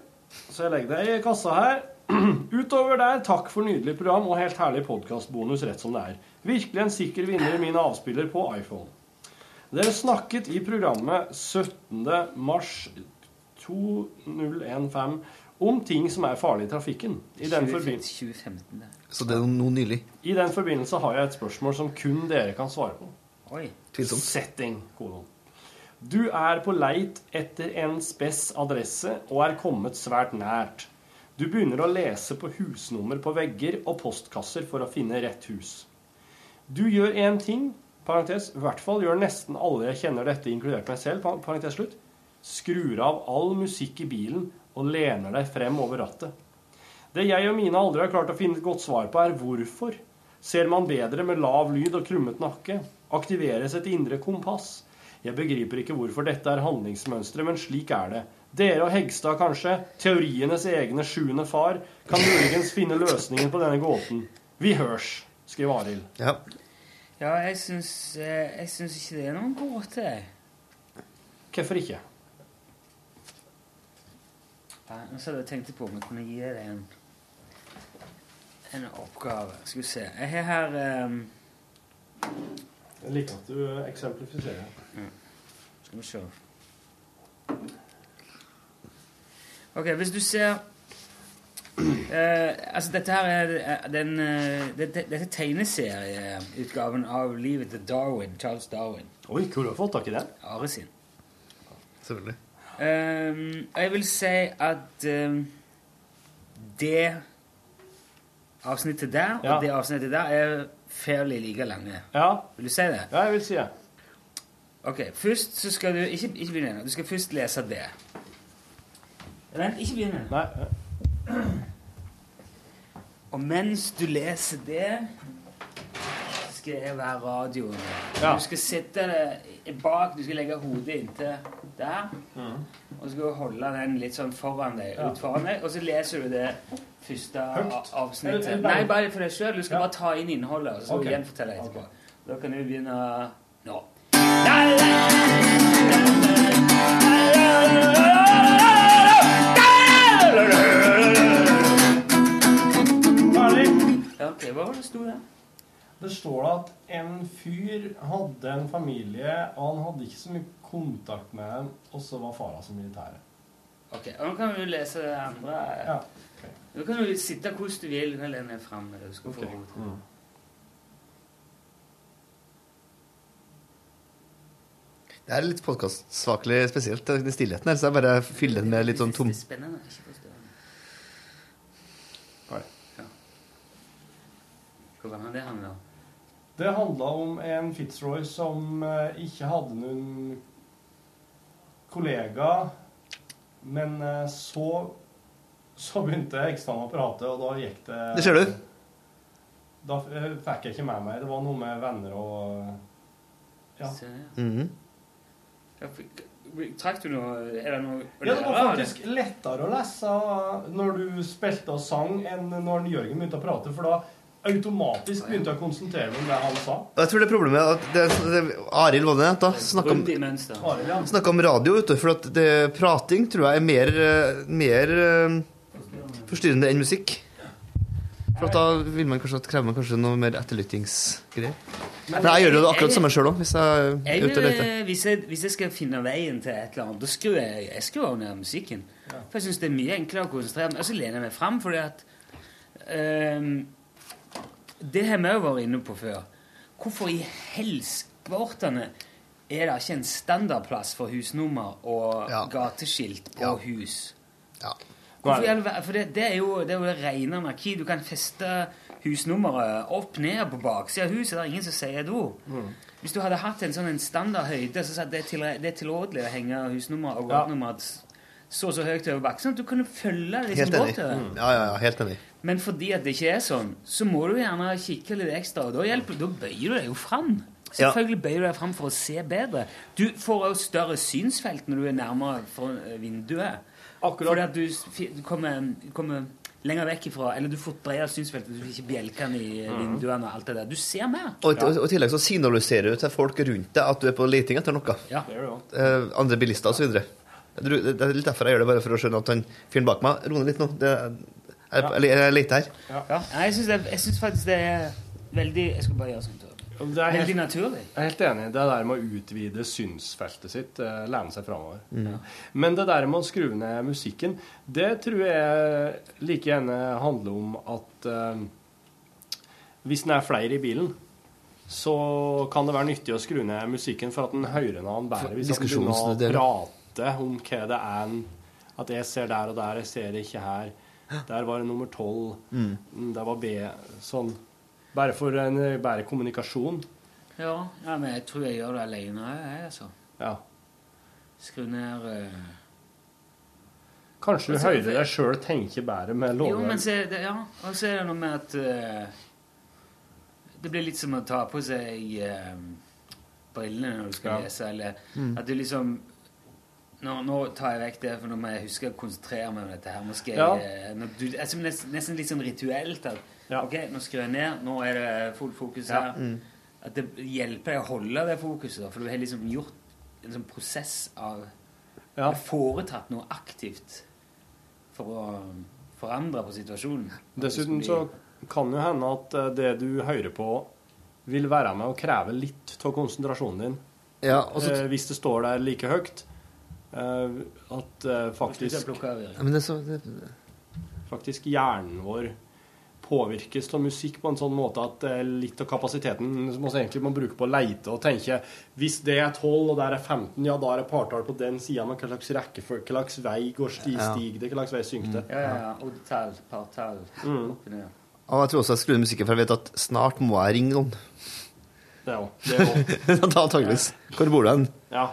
Så jeg legger det i kassa her. Utover der, takk for nydelig program og helt herlig podkastbonus rett som det er. Virkelig en sikker vinner i min avspiller på iPhone. Dere snakket i programmet 17. mars 2015 om ting som er farlig i trafikken. I den, 2015, det. Så det er noe nylig. I den forbindelse har jeg et spørsmål som kun dere kan svare på. Oi. Setting, kolon. Du er på leit etter en spess adresse og er kommet svært nært. Du begynner å lese på husnummer på vegger og postkasser for å finne rett hus. Du gjør én ting, parentes, i hvert fall gjør nesten alle jeg kjenner dette, inkludert meg selv, pa- parentes slutt, skrur av all musikk i bilen og lener deg frem over rattet. Det jeg og mine aldri har klart å finne et godt svar på, er hvorfor. Ser man bedre med lav lyd og krummet nakke? Aktiveres et indre kompass? Jeg begriper ikke hvorfor dette er handlingsmønsteret, men slik er det. Dere og Hegstad, kanskje, teorienes egne sjuende far, kan muligens finne løsningen på denne gåten. Vi hørs, skriver Arild. Ja. Ja, jeg syns, eh, jeg syns ikke det er noen gåte. Hvorfor ikke? Ja, Nå så hadde jeg tenkt på om jeg kunne gi deg en, en oppgave. Skal vi se. Jeg har her um... Jeg liker at du eksemplifiserer. Skal vi se. Ok, hvis du ser eh, Altså, dette her er eh, den eh, dette, dette er tegneserieutgaven av livet til Darwin, Charles Darwin. Oi, hvor har du fått tak i den? Are sin. Selvfølgelig. Eh, jeg vil si at eh, det avsnittet der Ja. og det avsnittet der er fairly like lange. Ja. Vil du si det? Ja, jeg vil si det. Ok, først så skal du Ikke, ikke begynne. Du skal først lese det. Vent, ikke begynne. Nei. Og mens du leser det, skal jeg være radioen. Ja. Du skal sitte bak, du skal legge hodet inntil der. Og så skal du holde den litt sånn foran deg, Ja. ut foran deg, og så leser du det første avsnittet. Nei, bare for deg sjøl. Du skal Ja. bare ta inn innholdet, og så Ok. gjenfortelle etterpå. Da kan du begynne nå. Det står at en fyr hadde en familie, og han hadde ikke så mye kontakt med dem, og så var fara som militære. Ok, og Nå kan du lese det andre. Ja. Nå kan du sitte hvordan du vil. Du kan lene deg fram. Okay. Du skal få Ok. hodet. Det er litt podkastsvakelig spesielt, den stillheten her, så jeg bare fyller den med litt sånn tom Det handla om en Fitzroy som eh, ikke hadde noen kollega, men eh, så så begynte eksterne å prate, og da gikk det Det ser du. Da eh, fikk jeg ikke med meg. Det var noe med venner og Ja. Mm Mhm. Trakk du noe Er det noe Ja, det var faktisk lettere å lese når du spilte og sang, enn når Jørgen begynte å prate, for da automatisk begynte jeg å konsentrere meg om det han sa. Jeg tror det er problemet er at det, det, Arild var det, da snakka om, ja. om radio, vet du, for at det, prating tror jeg er mer, eh, mer eh, forstyrrende enn musikk. For da vil man kanskje, krever man kanskje noe mer etterlyttingsgreier. For jeg gjør jo det akkurat det samme sjøl òg, hvis jeg er ute og leter. eh, hvis, jeg, hvis jeg skal finne veien til et eller annet, da skrur jeg, jeg skrur av ned musikken. For jeg syns det er mye enklere å konsentrere meg. Og så lener jeg meg fram, fordi at ehm, Det har vi òg vært inne på før. Hvorfor i helskvortene er det ikke en standardplass for husnummer og Ja. gateskilt på Ja. hus? Ja. For det, det, er jo, det er jo det rene anarki. Du kan feste husnummeret opp ned på baksida av huset. Det er ingen som sier do. Mm. Hvis du hadde hatt en sånn en standardhøyde, så sa det er til- det er tilrådelig å henge husnummer og Ja. gatenummer så så høyt over bakken. Sånn at du kunne følge det liksom godt går. Ja, ja, ja, helt enig. Men fordi at det ikke er sånn, så må du gjerne kikke litt ekstra. Og da, hjelper, da bøyer du deg jo fram. Ja. Selvfølgelig bøyer du deg fram for å se bedre. Du får jo større synsfelt når du er nærmere vinduet. Akkurat. Fordi at du, du kommer, kommer lenger vekk ifra Eller du får bredere synsfelt, du får ikke bjelkene i eh, vinduene og alt det der. Du ser mer. Og, og, og i tillegg så signaliserer du til folk rundt deg at du er på leting etter noe. Ja. Eh, andre bilister osv. Det det er litt derfor jeg gjør det, bare for å skjønne at han fyren bak meg roer litt nå. Det er, jeg, jeg, jeg leter her. Ja. Ja. Jeg syns faktisk det er veldig Jeg skal bare gjøre sånn. Det er Veldig helt, naturlig. jeg er helt enig. Det der med å utvide synsfeltet sitt, eh, lene seg framover. Men det der med å skru ned musikken, det tror jeg like gjerne handler om at uh, hvis det er flere i bilen, så kan det være nyttig å skru ned musikken for at en hører noe bedre. Hvis han begynner å prate om hva det er At jeg ser der og der, jeg ser det ikke her. Der var det nummer tolv. Mm, Der var B. Sånn. Bare for en bedre kommunikasjon. Ja, ja, men jeg tror jeg gjør det alene, jeg, altså. Ja. Skru ned uh... Kanskje du Altså, hører deg sjøl tenke bedre med Jo, men se, det, ja. Og så er det noe med at uh, Det blir litt som å ta på seg uh, brillene når du skal Ja. Mm. lese, eller at du liksom nå, nå tar jeg vekk det, for nå må jeg huske å konsentrere meg om dette her. Nå skal jeg, Ja. eh, du, altså, nesten, nesten litt sånn rituelt. At, Ja. Ok, nå skrur jeg ned. Nå er det fullt fokus Ja. her. At det hjelper deg å holde det fokuset, da, for du har liksom gjort en sånn prosess av Ja. Foretatt noe aktivt for å forandre på situasjonen. Dessuten så kan jo hende at eh, det du hører på, vil være med å kreve litt av konsentrasjonen din. Ja, også... Eh, hvis det står der like høyt. Eh, at eh, faktisk, ja, men det så, det, faktisk hjernen vår påvirkes av musikk på en sånn måte at eh, litt av kapasiteten som vi egentlig må bruke på å leite og tenke Hvis det er 12 og der er 15, ja, da er det partall på den sida, men hva slags rekkefølge, hva slags vei går sti, Ja. stig det, hva slags vei synker det? Ja, ja, ja. Oddtall, partall, Mm. oppi ned. Og jeg tror også jeg skrur ned musikken, for jeg vet at snart må jeg ringe noen. Det òg. Det òg. Antakeligvis. Hvor bor du hen? Ja.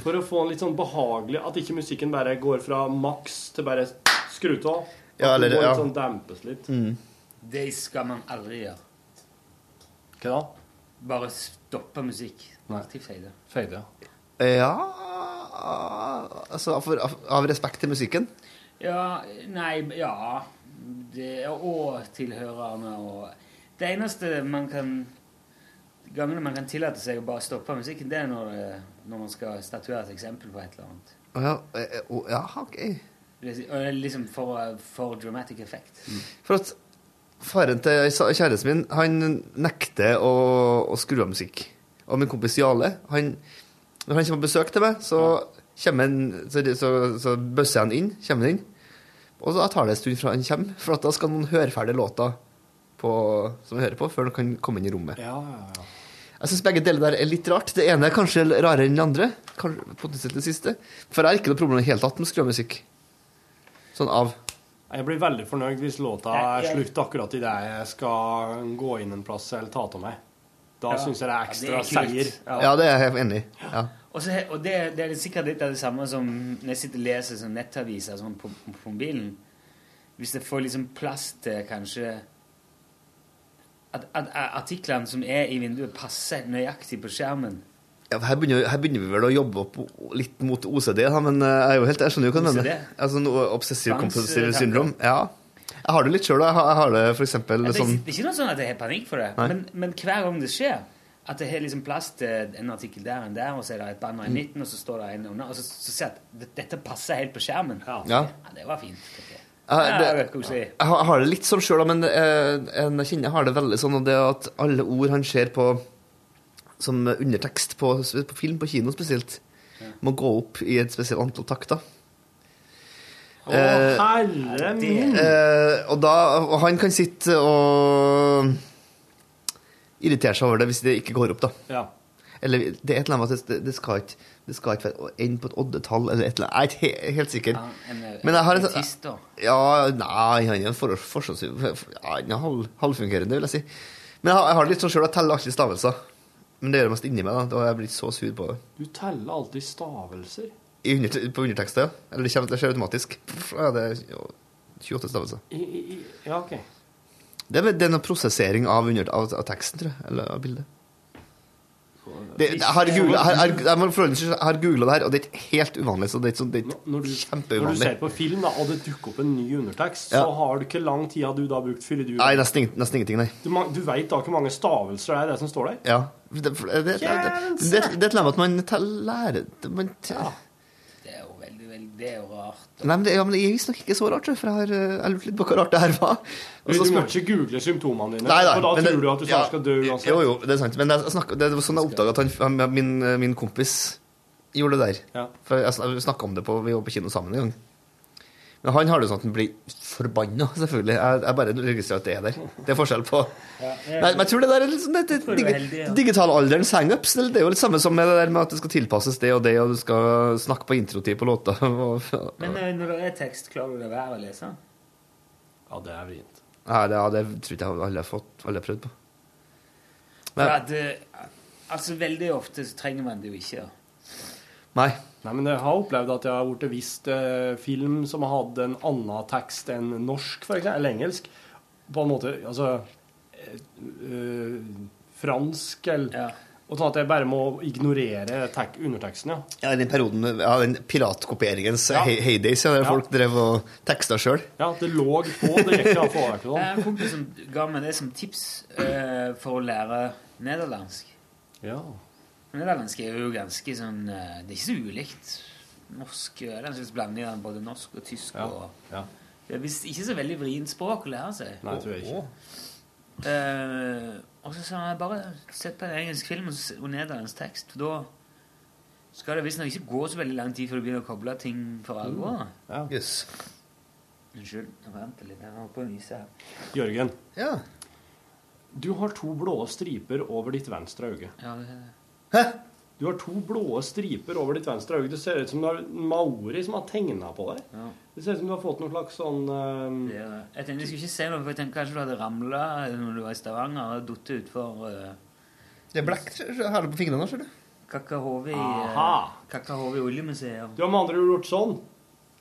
For å få en litt sånn behagelig At ikke musikken bare går fra maks til bare skrutt av. At Ja, eller- det går ja. sånn dempes litt. Det skal man aldri gjøre. Hva da? Bare stoppe musikk. Alltid feide. Fade, ja. Ja Altså for, av, av respekt til musikken? Ja, nei, ja det, Og tilhørerne og Det eneste man kan Gangene man kan tillate seg å bare stoppe musikken, det er når, når man skal statuere et eksempel på et eller annet. Ja, eh, ja, ok. Liksom for, for dramatic effect. For at faren til kjæresten min, han nekter å, å skru av musikk. Og min kompis Jale, han, når han kommer på besøk til meg, så, kommer han, så, så, så bøsser han inn, kommer han inn. Og da tar det en stund fra han kommer, for da skal noen høre ferdig låta på, som vi hører på, før han kan komme inn i rommet. Ja, ja, ja. Jeg syns begge deler der er litt rart. Det ene er kanskje rarere enn det andre. Kanskje potensielt det siste. For jeg har ikke noe problem i det hele tatt med å skru av musikk. Sånn av. Jeg blir veldig fornøyd hvis låta er slutt akkurat idet jeg skal gå inn en plass eller ta av meg. Da Ja. syns jeg det er ekstra er seier. Ja, det er jeg enig i. Ja. Og, så, og det, det er sikkert litt av det samme som når jeg sitter og leser sånn nettaviser sånn på, på mobilen. Hvis jeg får liksom plass til kanskje at, at, at artiklene som er i vinduet, passer nøyaktig på skjermen. Ja, her, begynner, her begynner vi vel å jobbe opp litt mot OCD, da, men eh, jeg, er jo helt, jeg skjønner jo hva du mener. Altså, noe Obsessive compulsive syndrom. Ja. Jeg har det litt sjøl. Jeg, har- jeg har det for eksempel Ja, det, er, sånn det er ikke noe sånn at jeg har panikk for det, men, men hver gang det skjer at det har liksom plass til en artikkel der og der, og så er det et banner i midten, og så står det en under, og så, så ser jeg at dette passer helt på skjermen. Ja. Ja, det var fint. tenker jeg. Det, jeg, har, det litt sånn sjøl, men jeg, jeg kjenner har det veldig sånn og det at alle ord han ser på som undertekst på, på film, på kino spesielt, må gå opp i et spesielt antall takter. Å, Eh, herre min! Eh, og, da, og han kan sitte og irritere seg over det hvis det ikke går opp, da. Ja. Eller det er et eller annet at det, det skal ikke det skal ikke være ende på et oddetall eller et eller annet. Jeg er ikke he helt sikker. Ja, en, eh, Men jeg har en autist, da. Ja, nei, han er en for. Ja, er halv, halvfungerende, vil jeg si. Men jeg har, jeg har litt sånn sjøl, jeg teller alltid stavelser. Men det gjør det mest inni meg, da. Da har jeg blitt så sur på det. Du teller alltid stavelser. I under, på undertekster, ja. Eller det, kommer, det skjer automatisk. Ja, det er 28 stavelser. I, i, ja, OK. Det er, det er noe prosessering av, under, av, av teksten, tror jeg. Eller av bildet. Det, har googlet- har- har googla det her, og det er ikke helt uvanlig. Så det er det er Når du, når du ser på film, da, og det dukker opp en ny undertekst, Ja. så har du ikke lang tid du da brukt før du Nei, nesten, nesten ingenting, nei. Du, du veit da hvor mange stavelser det er det som står der? Ja. Det, det, det, det, det, er et eller at man lærer det- man, Det er jo veldig, veldig Det er jo rart. Nei, men det, ja, men det er visstnok ikke så rart, for jeg har eh, jeg lurte litt på hva rart det her var. Men Du, må ikke google symptomene dine, Nei, nei, for da tror det- du at du ja, skal dø uansett. Jo, jo, det er sant. Men jeg snakker, det var sånn jeg oppdaga at han, han, min, min kompis gjorde det der. Ja. For jeg snakka om det på Vi var på kino sammen en gang. Men han har det sånn at han blir forbanna, selvfølgelig. Jeg, jeg bare registrerer at det er der. Det er forskjell på Nei, men jeg tror det der er litt sånn det, det, dig, ja. Digitalalderens hangups. Det det er jo litt samme som med det der med at det skal tilpasses det og det, og du skal snakke på introtid på låta. Og, Men eh, når det er tekst, klarer du det være å lese? Ja, det er vrient. Nei, det, ja, det tror ikke jeg alle har fått Alle har prøvd på. For Men, at, eh, altså, veldig ofte så trenger man det jo ikke. nei. Nei, men jeg har opplevd at jeg har blitt vist eh, film som har hatt en annen tekst enn norsk, for eksempel, eller engelsk. På en måte Altså eh, eh, fransk eller Og sånn at jeg bare må ignorere tek underteksten, ja. Ja, I den perioden ja, den piratkopieringens Ja. hey- heydays, ja, der Ja. folk drev og teksta sjøl. Ja, det lå på. Det gikk ikke an å få vekk Jeg sånn. har en kompis som ga meg det som tips eh, for å lære nederlandsk. Ja. Nederlandsk er jo ganske sånn eh, Det er ikke så ulikt norsk. eh, Det er en slags blanding av både norsk og tysk. Ja. Og, ja. det er visst ikke så veldig vrient språk å lære seg. Nei, tror jeg ikke. Uh, og så sa jeg bare sett på en engelsk film og, nederlandsk tekst. For da skal det visstnok ikke gå så veldig lang tid før du begynner å koble ting for alvor. Ja. Yes. Unnskyld, nå venter litt. Jeg holder på å nyse her. Jørgen, Ja. du har to blå striper over ditt venstre øye. Ja, det er det, Du har to blå striper over ditt venstre øye. Det ser ut som du har maori som har tegna på deg. ja, Det ser ut som du har fått noen slags sånn det eh, er det. Jeg tenkte jeg skulle ikke si noe, for jeg tenkte kanskje du hadde ramla når du var i Stavanger og datt utfor uh, Det er blekk her på fingrene, ser du. Kakahove i, Aha. uh, oljemuseet. Du har med andre ord gjort sånn.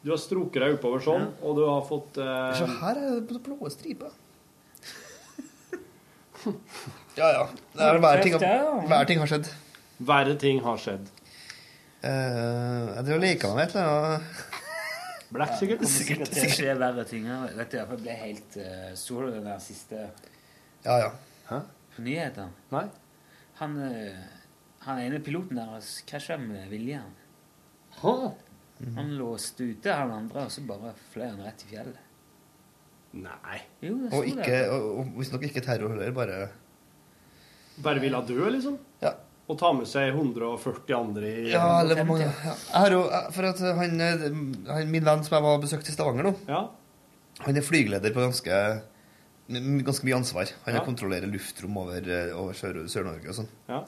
Du har strukket deg oppover sånn, og du har fått uh, Se, her er det blå striper. ja, ja. Det er hver, ting, hver ting har skjedd. Verre ting har skjedd. Uh, jeg tror like han vet det et eller annet. Blekk, sikkert. Kommer sikkert til å skje verre ting. Vet du, jeg ble helt uh, Så den der siste Ja, ja. på nyheten Nei. Han, uh, han ene piloten deres krasja med vilje. Han låste ute han andre, og så bare fløy han rett i fjellet. Nei. Jo, det Og ikke, og, og visstnok ikke terror heller, bare Bare ville dø, liksom? Ja. Og ta med seg 140 andre i Ja, eller hvor mange ja. Jo, For at han, eh, han Min venn som jeg var og besøkte i Stavanger nå, han er flygeleder på ganske Ganske mye ansvar. Han Ja. kontrollerer luftrom over, eh, over Sør- Sør-Norge og sånn. Ja.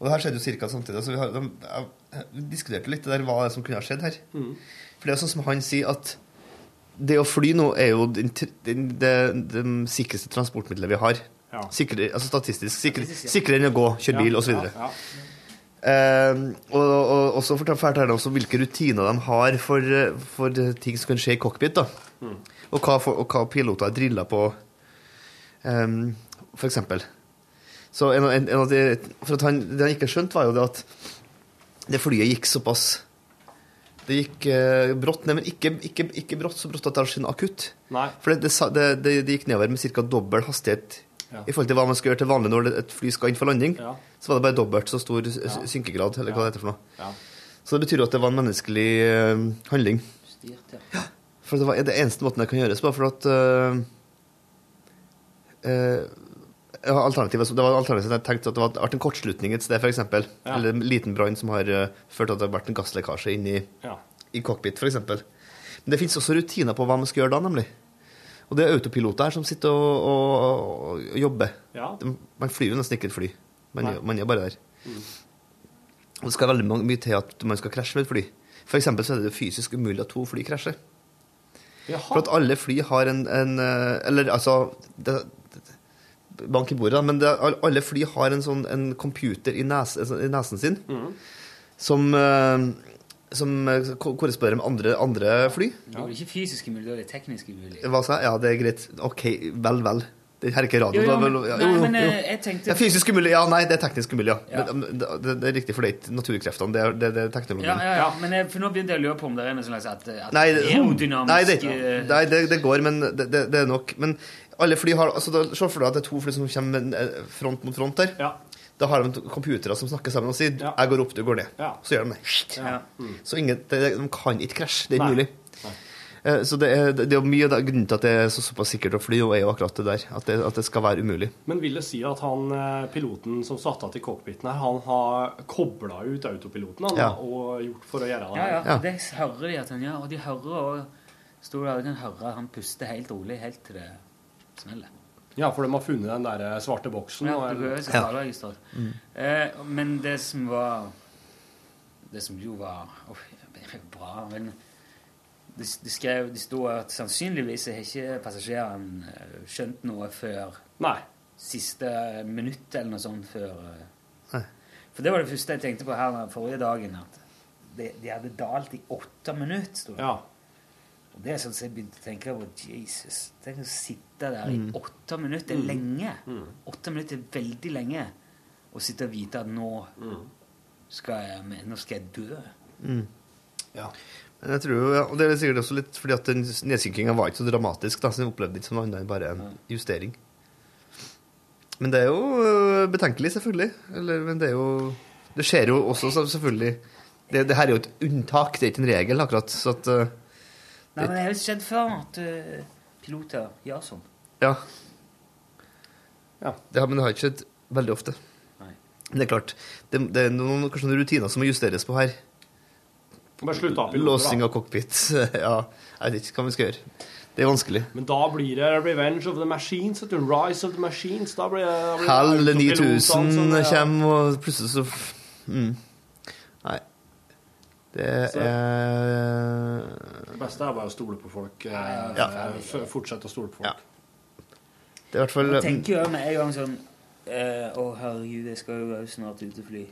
Og det her skjedde jo ca. samtidig. Så vi, har, de, jeg diskuterte litt det der, hva som kunne ha skjedd her. Mm. For det er sånn som han sier at det å fly nå er jo det, det, det, det sikreste transportmiddelet vi har. Sikre, altså statistisk. Sikre. Sikrere enn å gå, kjøre bil osv. ja, ja. Eh, og, og, og så fortalte han også hvilke rutiner de har for, for ting som kan skje i cockpit. da. Mm. Og, hva, for, og hva piloter er drilla på, um, for eksempel. Så en, en, en av de, for at han, Det han ikke skjønte, var jo det at det flyet gikk såpass Det gikk eh, brått ned, men ikke, ikke, ikke brått så brått at det skjedde akutt. Nei. For det, det, det, det, det gikk nedover med ca. dobbel hastighet Ja. i forhold til hva man skal gjøre til vanlig når et fly skal inn for landing. Ja. Så var det bare dobbelt så stor synkegrad, eller hva det heter for noe. Ja. Så det betyr jo at det var en menneskelig uh, handling. Styrt, ja. For det var det eneste måten det kan gjøres på, for at uh, uh, Alternativet, det var alternativet jeg tenkte at det var vært en kortslutning et sted, f.eks. Ja. Eller en liten brann som har uh, ført til at det har vært en gasslekkasje inn i, Ja. i cockpit, f.eks. Men det fins også rutiner på hva man skal gjøre da, nemlig. Og det er autopiloter her som sitter og, og, og jobber. Ja. Man flyr jo nesten ikke et fly. Man, man er bare der. Mm. Og det skal veldig mye til at man skal krasje med et fly. For eksempel så er det fysisk umulig at to fly krasjer. For at alle fly har en, en eh, Eller altså det, det, Bank i bordet, da. Men det, alle fly har en sånn en computer i, nes, altså, i nesen sin mm. som, eh, som eh, korresponderer med andre, andre fly. Det er ikke fysiske umulig, det er tekniske umulig. Hva sa jeg? Ja, det er greit. OK, vel, vel. Det her er ikke radio. Jo, jo, men- ja, jo, nei, men, eh, jeg tenkte- Det er fysisk umulig. Ja, nei, det er teknisk umulig, ja. Ja. Det, det, det er riktig, for det er ikke naturkreftene. Det er, det, det er teknologien. Ja, ja, ja. Men jeg, for nå begynte jeg å lure på om det er noe slags at, at Nei, det, aerodynamisk nei, det, eh, nei det, går, men det, er nok. Men alle fly har altså, Se for deg at det er to fly som kommer front mot front der. Da har de computere som snakker sammen og sier 'jeg går opp, du går ned'. Ja. Så gjør de det. Ja. Så ingen, de, de kan ikke krasje. Det er Nei. umulig. Nei. Så det er, det er mye av grunnen til at det er så såpass sikkert å fly, og er jo akkurat det der. At det, at det skal være umulig. Men vil det si at han eh, piloten som satt av til cockpiten her, han har kobla ut autopiloten han, Ja. og gjort for å gjøre det? Ja, ja. ja. Det hører de at han gjør. Og de hører og Stor der og kan høre han puster helt rolig helt til det smeller. Ja, for de har funnet den der eh, svarte boksen. Ja, det du behøver ikke Ja. tale registeret. Mm. Eh, men det som var Det som jo var oh, bra men de, de skrev, de sto at sannsynligvis har ikke passasjeren eh, skjønt noe før Nei. siste minutt eller noe sånt før eh. Nei. For det var det første jeg tenkte på her den forrige dagen. At de, de hadde dalt i åtte minutter. Stod det. Ja. Og det er sånn som jeg begynte å tenke på Jesus, Tenk å sitte der i Mm. åtte minutter. Det er Mm. lenge. Mm. Åtte minutter er veldig lenge. Å sitte og vite at nå skal jeg, nå skal jeg dø. Mm. Men jeg tror og det er sikkert også litt fordi at den nedsynkinga var ikke så dramatisk, da, så den opplevde ikke som noe annet enn bare en justering. Men det er jo øh, betenkelig, selvfølgelig. Eller, men det er jo Det skjer jo også, selvfølgelig det, det her er jo et unntak, det er ikke en regel, akkurat. Så at øh, Nei, men det har jo skjedd før at uh, piloter gjør sånn. Ja. Det har, men det har ikke skjedd veldig ofte. Nei. Men det er klart, det, det er noen, kanskje noen rutiner som må justeres på her. Bare slutt av piloter, Låsing av cockpit. Ja, jeg vet ikke hva vi skal gjøre. Det er vanskelig. Men da blir det Revenge of the Machines, vet du. Rise of the Machines. Da blir det, da blir det Hell 9000 som, ja. kommer, og plutselig så mm. Det er Det beste er bare å stole på folk. eh, Ja. Fortsette å stole på folk. Det er i hvert fall Jeg tenker jo med en gang sånn eh, Å, herregud, jeg skal jo snart ut og fly.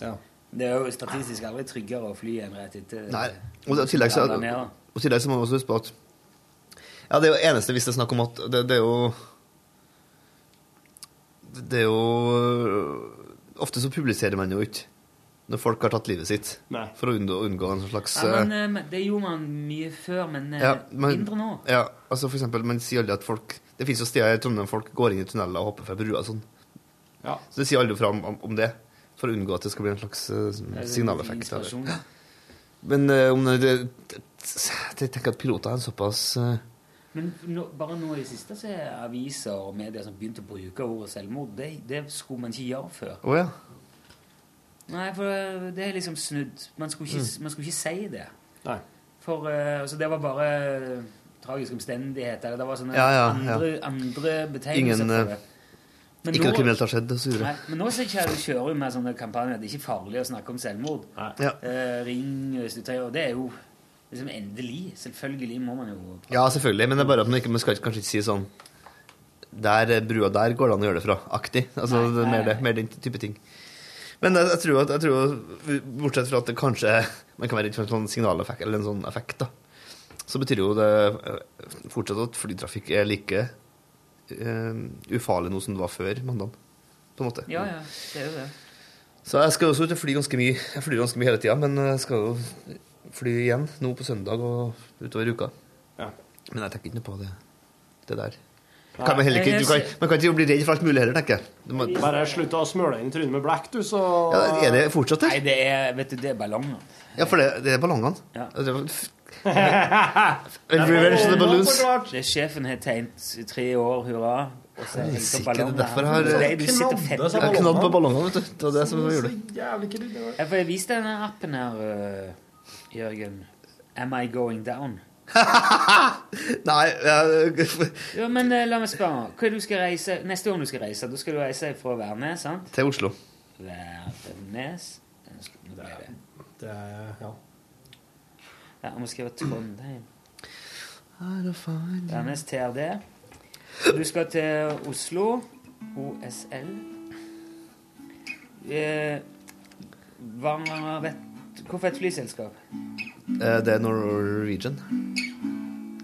Ja. Det er jo statistisk aldri tryggere å fly enn rett etter Nei. Og i tillegg så, Ja, og tillegg så må man også huske på at Ja, det er jo eneste hvis det er snakk om at det, det er jo Det er jo Ofte så publiserer man jo ikke når folk har tatt livet sitt, Nei. for å unngå, unngå en slags Ja, men, eh, eh, men Det gjorde man mye før, men eh, ja, men- mindre nå. Ja, altså for eksempel, man sier aldri at folk Det finnes jo steder i Trondheim folk går inn i tunneler og hopper fra brua og sånn. Ja. Så det sier aldri fra om, om, om det, for å unngå at det skal bli en slags er signaleffekt. Eller. Men uh, om det, Jeg tenker at piloter er såpass uh, Men nå, bare nå i det siste så er aviser og medier som begynte å bruke ordet selvmord. Det, det skulle man ikke gjøre før. Oh, ja. Nei, for eh, det er liksom snudd. Man skulle ikke, Mm. man skulle ikke si det. Nei. For eh, altså, det var bare tragiske tragisk omstendighet, eller det var sånne Ja, ja, andre, andre betegnelser Ingen, for eh, det. Men Ikke nå- noe kriminelt har skjedd, Nei, men nå så kjører kjører vi med sånne kampanjer. Det er ikke farlig å snakke om selvmord. Ja. Eh, ring Og det er jo liksom endelig. Selvfølgelig må man jo Ja, selvfølgelig, men det er bare at man, ikke, man skal kanskje ikke si sånn Der er brua der går det an å gjøre det fra. Aktig. Altså, Nei, nei, mer, det, mer den type ting. Men jeg, jeg, tror at, jeg tror, bortsett fra at det kanskje man kan være redd for en sånn signaleffekt, eller en sånn effekt, da, så betyr jo det eh, fortsatt at flytrafikk er like eh, ufarlig nå som det var før mandag. På en måte. Ja, ja. Det er jo det. Så jeg skal også ut og fly ganske mye. Jeg flyr ganske mye hele tida, men jeg skal jo fly igjen nå på søndag og utover uka. Ja. Men jeg tenker ikke noe på det, det der. Kan man, ikke, du kan, man kan ikke bli redd for alt mulig heller, tenker jeg. Må, Bare slutt å smøre deg inn i trynet med black, du, så ja, er det fortsatt Nei, det er, vet du, det er ballongene. Ja, for det, det er ballongene. Ja. Det Revenge of the balloons. Det er sjefen har tegnet i tre år, hurra. Og så er det Sikkert ballonger. derfor har- knadd på ballongene, vet du. Det var det som gjorde det. Jeg får det jeg viste denne appen her, øh, Jørgen. Am I going down? Nei, jeg, Ja, men eh, la meg spørre. Hva er det du skal reise Neste gang du skal reise, da skal du reise fra Værnes, sant? til Oslo. Værnes Nå skal- nå ble det. Det er, ja. Ja, jeg må skrive Trondheim. Værnes TRD. Du skal til Oslo. OSL. Eh, hva vet Hvorfor et flyselskap? Eh, Det er Norwegian.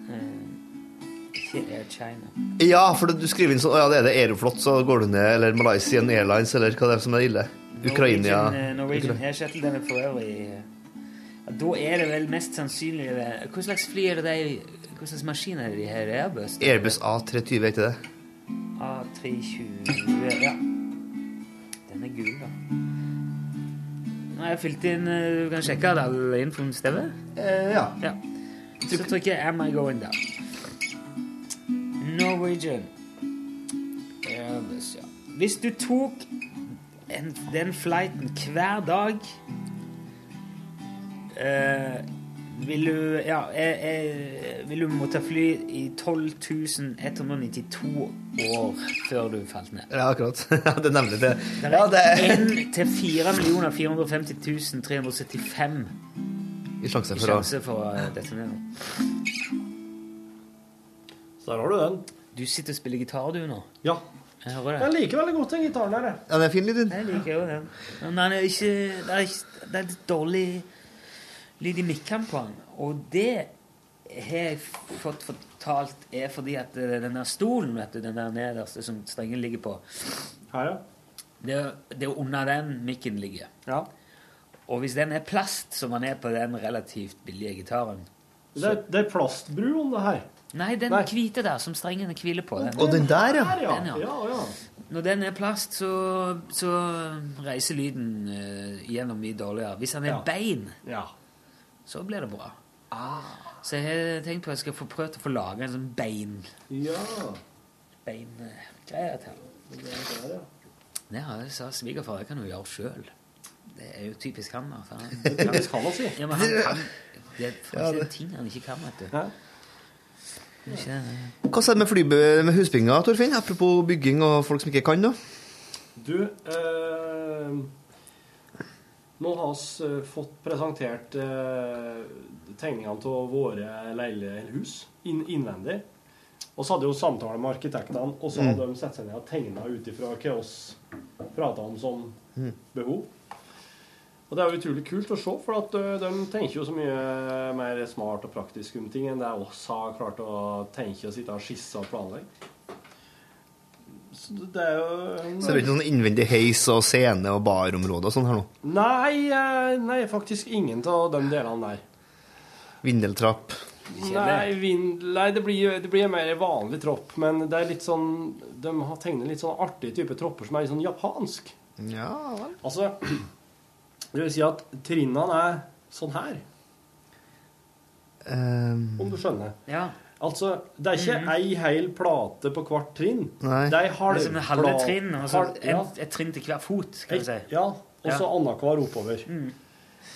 Eh, Air China. Ja, for du skriver inn sånn ja, det er det Aeroflot, så går du ned, eller Malaysian Airlines, eller hva det er som er ille. Ukraina Norwegian, eh, Norwegian Air den er for øvrig ja, Da er det vel mest sannsynlig Hva slags fly er det de Hva slags maskin er det de her? Airbus? Airbus A320, er ikke det? A320 Ja. Den er gul, da. Nå har jeg fylt inn eh, Du kan sjekke at all infoen stemmer? Eh, ja. Ja. Så trykker jeg 'Am I going down'? Norwegian ja. Hvis du tok en, den flighten hver dag eh, vil du Ja, jeg, jeg, vil du måtte fly i 12.192 år før du falt ned. Ja, akkurat. Ja, det nemlig det. Det Ja, er det er 1 til 4 450 375 i sjanse for sjanse for å detonere. Så der har du den. Du sitter og spiller gitar, du, nå. Ja. Jeg hører Jeg liker veldig godt den gitaren der, jeg. Ja, den er fin lyd. Jeg liker jo den. Men den er ikke, det, er ikke, det er litt dårlig lyd i mikkene på den. Og det har jeg fått fortalt er fordi at eh, den der stolen, vet du, den der nederste som strengen ligger på, Her, ja. det, det er under den mikken ligger. ja. Og hvis den er plast, som den er på den relativt billige gitaren Det er, det er plastbru om det her. Nei, den Nei. hvite der som strengene hviler på. Den. Og den der, ja. Ja. Den, ja. ja, ja. Når den er plast, så, så reiser lyden uh, gjennom mye dårligere. Hvis den er Ja. bein, Ja. Så blir det bra. Så jeg har tenkt på at jeg skal få prøvd å få lage en sånn bein Ja. Beingreie til. Det er der, ja. Det har jeg sa svigerfar, det kan du gjøre sjøl. Det er jo typisk han. da, for han- Typisk han å si. Ja, men han kan Det er Ja, faktisk det- en ting han ikke kan, vet du. Hæ? Ikke, Hva sa du med, flybe- med husbygginga, Torfinn? Apropos bygging og folk som ikke kan, da. Du, eh, Nå har vi eh, fått presentert eh, tegningene av våre leiligheter hus inn, innvendig. Og så hadde jo samtale med arkitektene, og så Mm. hadde de sett seg ned og tegna ut ifra hva oss prata om som Mm. behov. Og det er jo utrolig kult å se, for at de tenker jo så mye mer smart og praktisk om ting enn det oss har klart å tenke og sitte og skisse og planlegge. Det er jo Så det er ikke noen innvendig heis og scene og barområde og sånn her nå? Nei, eh, nei, faktisk ingen av de delene der. Vindeltrapp. Nei, vind, nei det, blir, det blir en mer vanlig tropp, men det er litt sånn De har tegnet litt sånn artige type tropper som er litt sånn japansk. Ja vel. Altså Det vil si at trinnene er sånn her, Um... om du skjønner. Ja. Altså, det er ikke ei hel plate på hvert trinn. Nei. Det er ei Det er en halve trinn, og så halv- ja. et, et trinn til hver fot, kan du si. Ja, og så Ja. annenhver oppover. Mm.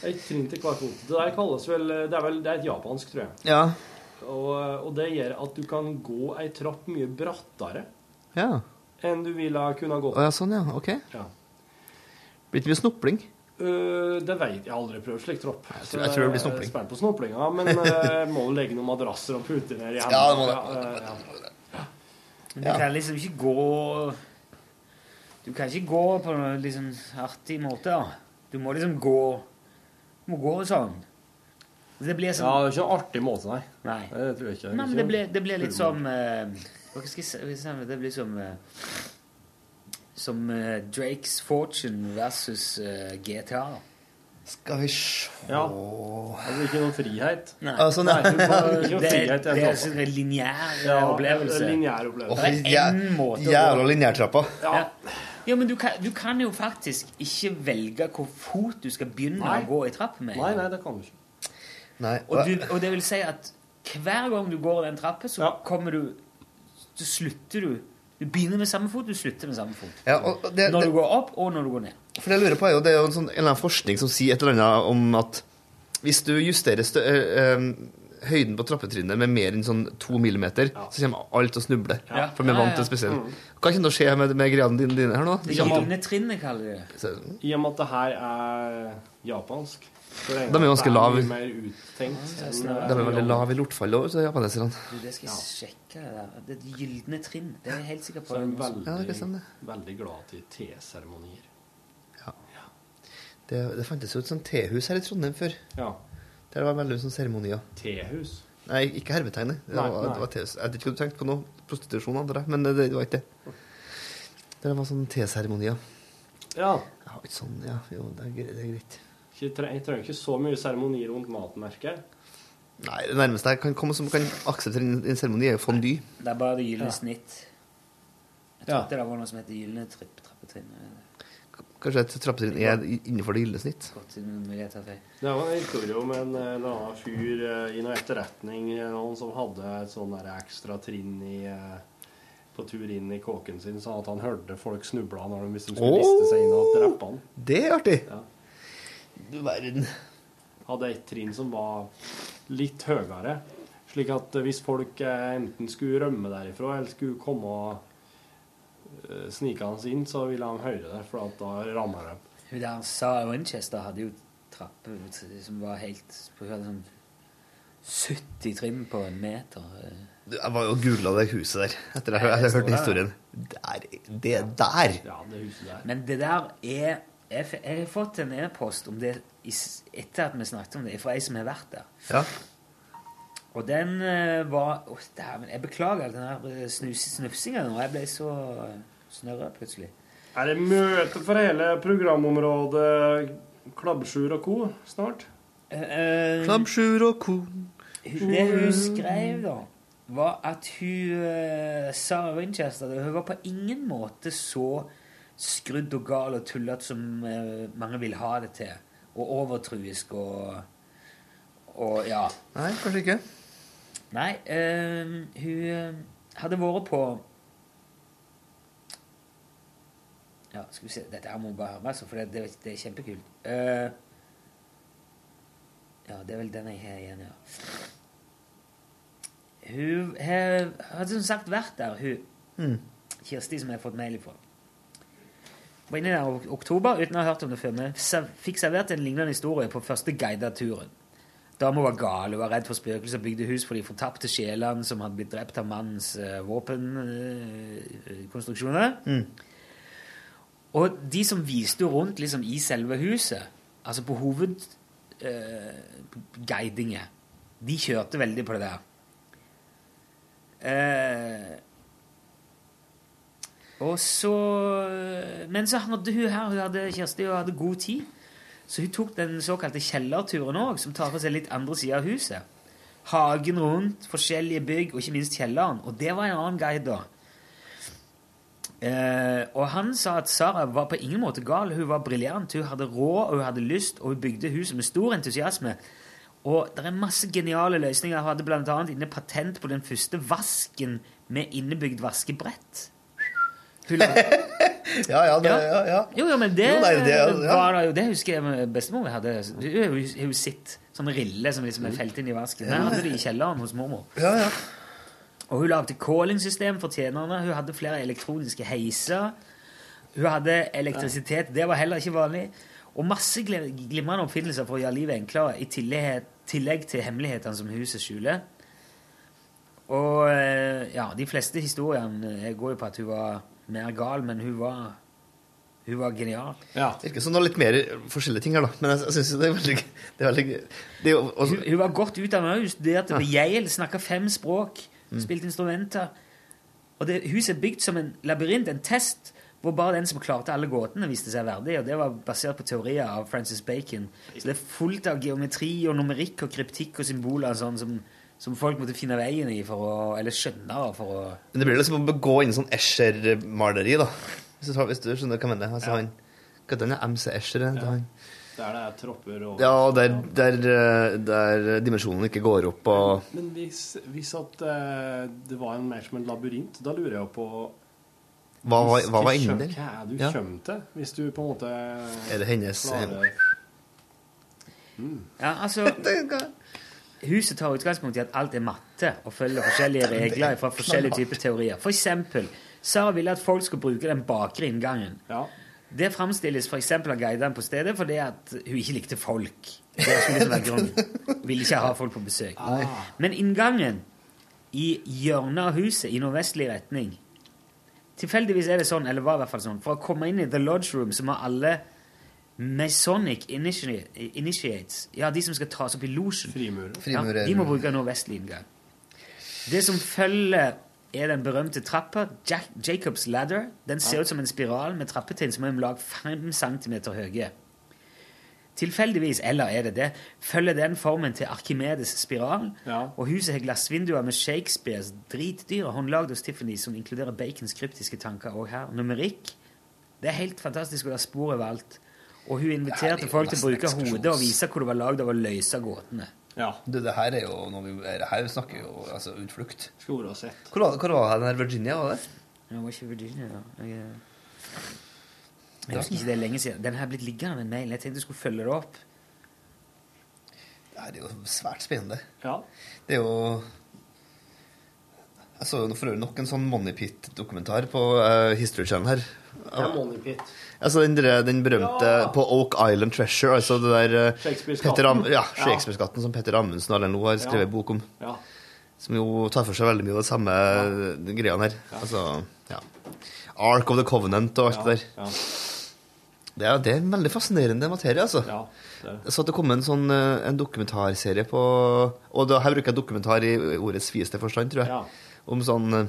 Et trinn til hver fot. Det der kalles vel Det er vel det er et japansk, tror jeg. Ja. Og, og det gjør at du kan gå ei trapp mye brattere Ja. enn du ville ha gått. Å ja, sånn, ja. OK. Ja. Blir ikke mye snopling? Øh, det vet jeg har aldri prøvd slik tropp. Jeg tror- jeg tror det blir snopling. Spent på snoplinga, men uh, må du legge noen madrasser og puter ned i hendene. Ja, det må det. Ja, ja. Men du kan liksom ikke gå Du kan ikke gå på en liksom artig måte. da. Du må liksom gå Du må gå sånn. Det blir ja, sånn det er ikke en artig måte, nei. Nei. Det tror jeg ikke. Nei, men det blir, det blir litt som uh, Hva skal jeg si? Det blir som eh, Som uh, Drakes Fortune versus uh, GTA. Skal vi se Ja. Altså ikke noen frihet. Nei. Altså, sånn. Nei, du får ikke noe Det er, frihet. det er en lineær Ja, opplevelse. lineær opplevelse. Det er en måte. Jævla lineærtrappa. Ja. Ja, men du kan, du kan jo faktisk ikke velge hvor fot du skal begynne Nei. å gå i trappa med. Nei, nei, det kan du ikke. Nei. Og, du, og det vil si at hver gang du går den trappa, så Ja. kommer du Så slutter du Du begynner med samme fot, du slutter med samme fot. Ja, det, Når det, du går opp, og når du går ned. For det jeg lurer på er jo, det er jo en, sånn, en eller annen forskning som sier et eller annet om at hvis du justerer stø, øh, høyden på trappetrinnet med mer enn sånn to millimeter, så kommer alt til å snuble. Ja. For vi er vant ja. til spesielt. Hva kommer til å skje med, med greiene dine, dine her nå? Det gylne trinnet, kaller de det. I og med at det her er japansk. De er jo ganske lave. De er veldig lave i lortfallet òg, japaneserne. Det skal jeg sjekke. Det er et gylne trinn. Det er jeg helt sikker på. Så er de veldig, Ja, veldig glad til teseremonier. Det, det fantes jo et sånt tehus her i Trondheim før. Ja. Der var veldig sånn seremonier. Tehus. Nei, ikke hermetegnet. Det var, nei. det var. Jeg vet ikke hva du tenkte på nå. Prostitusjon, antar jeg. Men det, det var ikke det. Det var sånn teseremonier. Ja. Jeg har ikke sånn, ja, jo, det er, det er greit. Jeg trenger ikke så mye seremoni rundt matmerket. Nei, det nærmeste jeg kan komme som kan akseptere en en seremoni, er jo fondue. Det er bare det gylne Ja. snitt. Jeg Ja. trodde det var noe som heter gylne trappetrinn. Kanskje et trappetrinn er innenfor det gylne snitt. Det var en historie om en, eh, en annen fyr eh, i noe etterretning eh, noen som hadde et sånn ekstra trinn i, på tur inn i kåken sin, sånn at han hørte folk snubla når de, hvis de skulle oh, liste seg inn og drepe han. Det er artig! Ja. Du verden. Hadde et trinn som var litt høyere, slik at eh, hvis folk eh, enten skulle rømme derifra eller skulle komme eh, snikende inn, så ville de høre det, for at da rammer det. Hun der sa Winchester hadde jo trapper som var helt på sånn 70 trinn på en meter. Jeg var jo og googla det huset der etter at jeg hadde hørt hørte historien. Der, det der! Ja, det huset der. Men det der er Jeg, jeg har fått en e-post om det etter at vi snakket om det, fra ei som har vært der. Ja. Og den eh, var Å, dæven. Jeg beklager all den eh, snus, snufsinga nå. Jeg ble så snørra plutselig. Er det møte for hele programområdet Klabbsjur og co. snart? Uh, Klabbsjur og ko. Det hun skrev, da, var at hun Sarah Winchester Hun var på ingen måte så skrudd og gal og tullete som eh, mange vil ha det til. Og overtruisk og Og ja. Nei, kanskje ikke. Nei, eh, hun eh, hadde vært på Ja, skal vi se Dette her må vi bare høre med, for det, det, det er kjempekult. Uh, ja, det er vel den jeg har igjen, ja. Hun har, som sagt vært der, hun Mm. Kirsti, som jeg har fått mail ifra. Var inne der i oktober uten å ha hørt om det før. Men fikk servert en lignende historie på første guidede turen. Dama var gal, hun var redd for spøkelser, bygde hus for de fortapte sjelene som hadde blitt drept av mannens uh, våpenkonstruksjoner. Og de som viste rundt liksom, i selve huset, altså på hovedguidinget, de kjørte veldig på det der. Eh, og så Men så hadde hun her, hun hadde, Kjersti hun hadde god tid. Så hun tok den såkalte kjellerturen òg, som tar for seg litt andre sida av huset. Hagen rundt, forskjellige bygg, og ikke minst kjelleren. Og det var en annen guide, da. Eh, og han sa at Sara var på ingen måte gal. Hun var briljant. Hun hadde råd, og hun hadde lyst, og hun bygde huset med stor entusiasme. Og det er masse geniale løsninger. Hun hadde annet inne patent på den første vasken med innebygd vaskebrett. Ja, ja, det, ja, ja. jo, jo, men det, Jo, nei, det- ja. var det jo Det husker jeg bestemor hadde. Hun har jo- sett sånne riller som liksom er felt inn i vasken. Den hadde de i kjelleren hos mormor. Ja, ja. Og hun lagde callingsystem for tjenerne. Hun hadde flere elektroniske heiser. Hun hadde elektrisitet. Det var heller ikke vanlig. Og masse glimrende oppfinnelser for å gjøre livet enklere, i tillegg, tillegg til hemmelighetene som huset skjuler. Og eh, ja, de fleste historiene eh, går jo på at hun var mer gal, men hun var, hun var genial. Ja. Det virker som det er litt mer forskjellige ting her, da. Men jeg, jeg syns det er veldig Det er veldig det er også, Hun, hun var godt utdanna. Hun studerte ved Yale, snakka fem språk, spilte instrumenter. Og det, huset er bygd som en labyrint, en test, hvor bare den som klarte alle gåtene, viste seg verdig. Og det var basert på teorier av Francis Bacon. Så det er fullt av geometri og numerikk og kryptikk og symboler og sånn som, som folk måtte finne veien i for å Eller skjønne for å Men det blir liksom å gå inn i sånn Escher-maleri, da. Hvis du, tar- hvis du skjønner hva jeg mener. Altså, han, hva heter han? MC Escher? er det han? Der det er tropper og Ja, der, der, der dimensjonen ikke går opp og Men hvis, hvis at eh, det var en mer som en labyrint, da lurer jeg jo på Hva var, hva var Hva inni der? Hva er du Ja. kommer til, hvis du på en måte Er det hennes klarer Ja, altså Huset tar utgangspunkt i at alt er matte og følger forskjellige regler fra forskjellige typer teorier. For eksempel, Sara ville at folk skulle bruke den bakre inngangen. Ja. Det framstilles eksempel av guidene på stedet fordi at hun ikke likte folk. Det skulle liksom være grunnen. Ville ikke ha folk på besøk. Men inngangen i hjørnet av huset i nordvestlig retning Tilfeldigvis er det sånn, eller var i hvert fall sånn, for å komme inn i The Lodge Room, så må alle Masonic initi- Initiates, ja, de som skal tas opp i losjen, ja, de må bruke nordvestlig inngang. Det som følger, er den berømte trappa, Jack, Jacobs Ladder. Den ser ut som en spiral med trappetrinn som er om lag 5 cm høye. Tilfeldigvis, eller er det det, følger den formen til Arkimedes spiral, Ja. og huset har glassvinduer med Shakespeares dritdyre håndlagd hos Tiffany, som inkluderer Bacons kryptiske tanker. Og her, numerikk. Det er helt fantastisk, og det er spor overalt. Og hun inviterte folk til å bruke hodet og vise hvor det var lagd av å løse gåtene. Ja. Du, det her er jo når vi det her snakker jo altså utflukt. Skulle ha sett. Hvor hvor var den her Virginia? var det? Jeg var ikke Virginia, da. Jeg, jeg husker ikke det er lenge siden. Den har blitt liggende med en mail. Jeg tenkte jeg skulle følge det opp. Det her er jo svært spennende. Ja. Det er jo Jeg så jo for øvrig nok en sånn Money Pit-dokumentar på uh, History Channel her. ja Money Pit. Altså den, der- den berømte Ja. på Oak Island Treasure, altså det der eh, Shakespeare-skatten. Ja, Ja. Shakespeare-skatten som Petter Amundsen og Erlend Loe har skrevet Ja. bok om. Ja. Som jo tar for seg veldig mye av det samme ja. greiene her. Altså, ja. Ark of the Covenant og alt Ja. det der. Ja. Det er, det er en veldig fascinerende materie, altså. ja. Det det. Så det kom en sånn eh, en dokumentarserie på Og da, her bruker jeg dokumentar i ordets fieste forstand, tror jeg. Ja. Om sånn eh,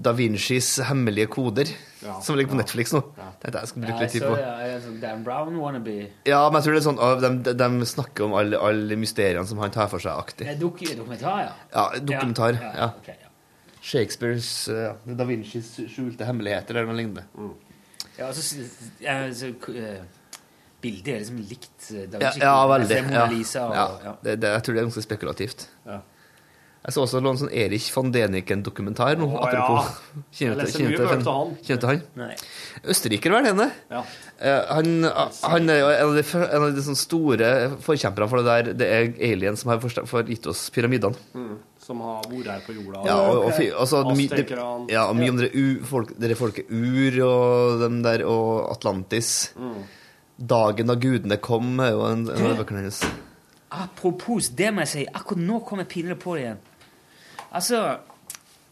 Da Vincis hemmelige koder, Ja. som ligger på Ja. Netflix nå. Ja. Dette jeg skal Ja, bruke litt tid på. sånn Dan Brown wannabe. Ja, men jeg tror det er sånn de, de, de snakker om alle, alle mysteriene som han tar for seg aktig. Det er dok dokumentar, ja. Ja, dokumentar. Ja, Ja. ok, ja. Shakespeares uh, Da Vincis skjulte hemmeligheter eller noe lignende. Så, ja, så eh, Bildet er liksom likt eh, Da Vinci ja veldig. Ja. Mona Lisa og, Ja. ja. Det, det, jeg tror det er ganske spekulativt. Ja. Jeg så også en sånn Erich von Däniken-dokumentar nå, Å, apropos. ja. Kjente, bøker til til han. Nei. Østerriker, vel, henne? Ja. Eh, han, han er jo en av de, en av de sånne store forkjemperne for det der Det er alien som har for gitt oss pyramidene. Mm. som har vært her på jorda. Ja, og, og, og altså, my, det, ja, mye om dere, u, folk, dere folket Ur og dem der, og Atlantis. Mm. Dagen da gudene kom, er jo en, en av bøkene hennes. Apropos, det må jeg si. Akkurat nå kom jeg pinlig på det igjen. Altså,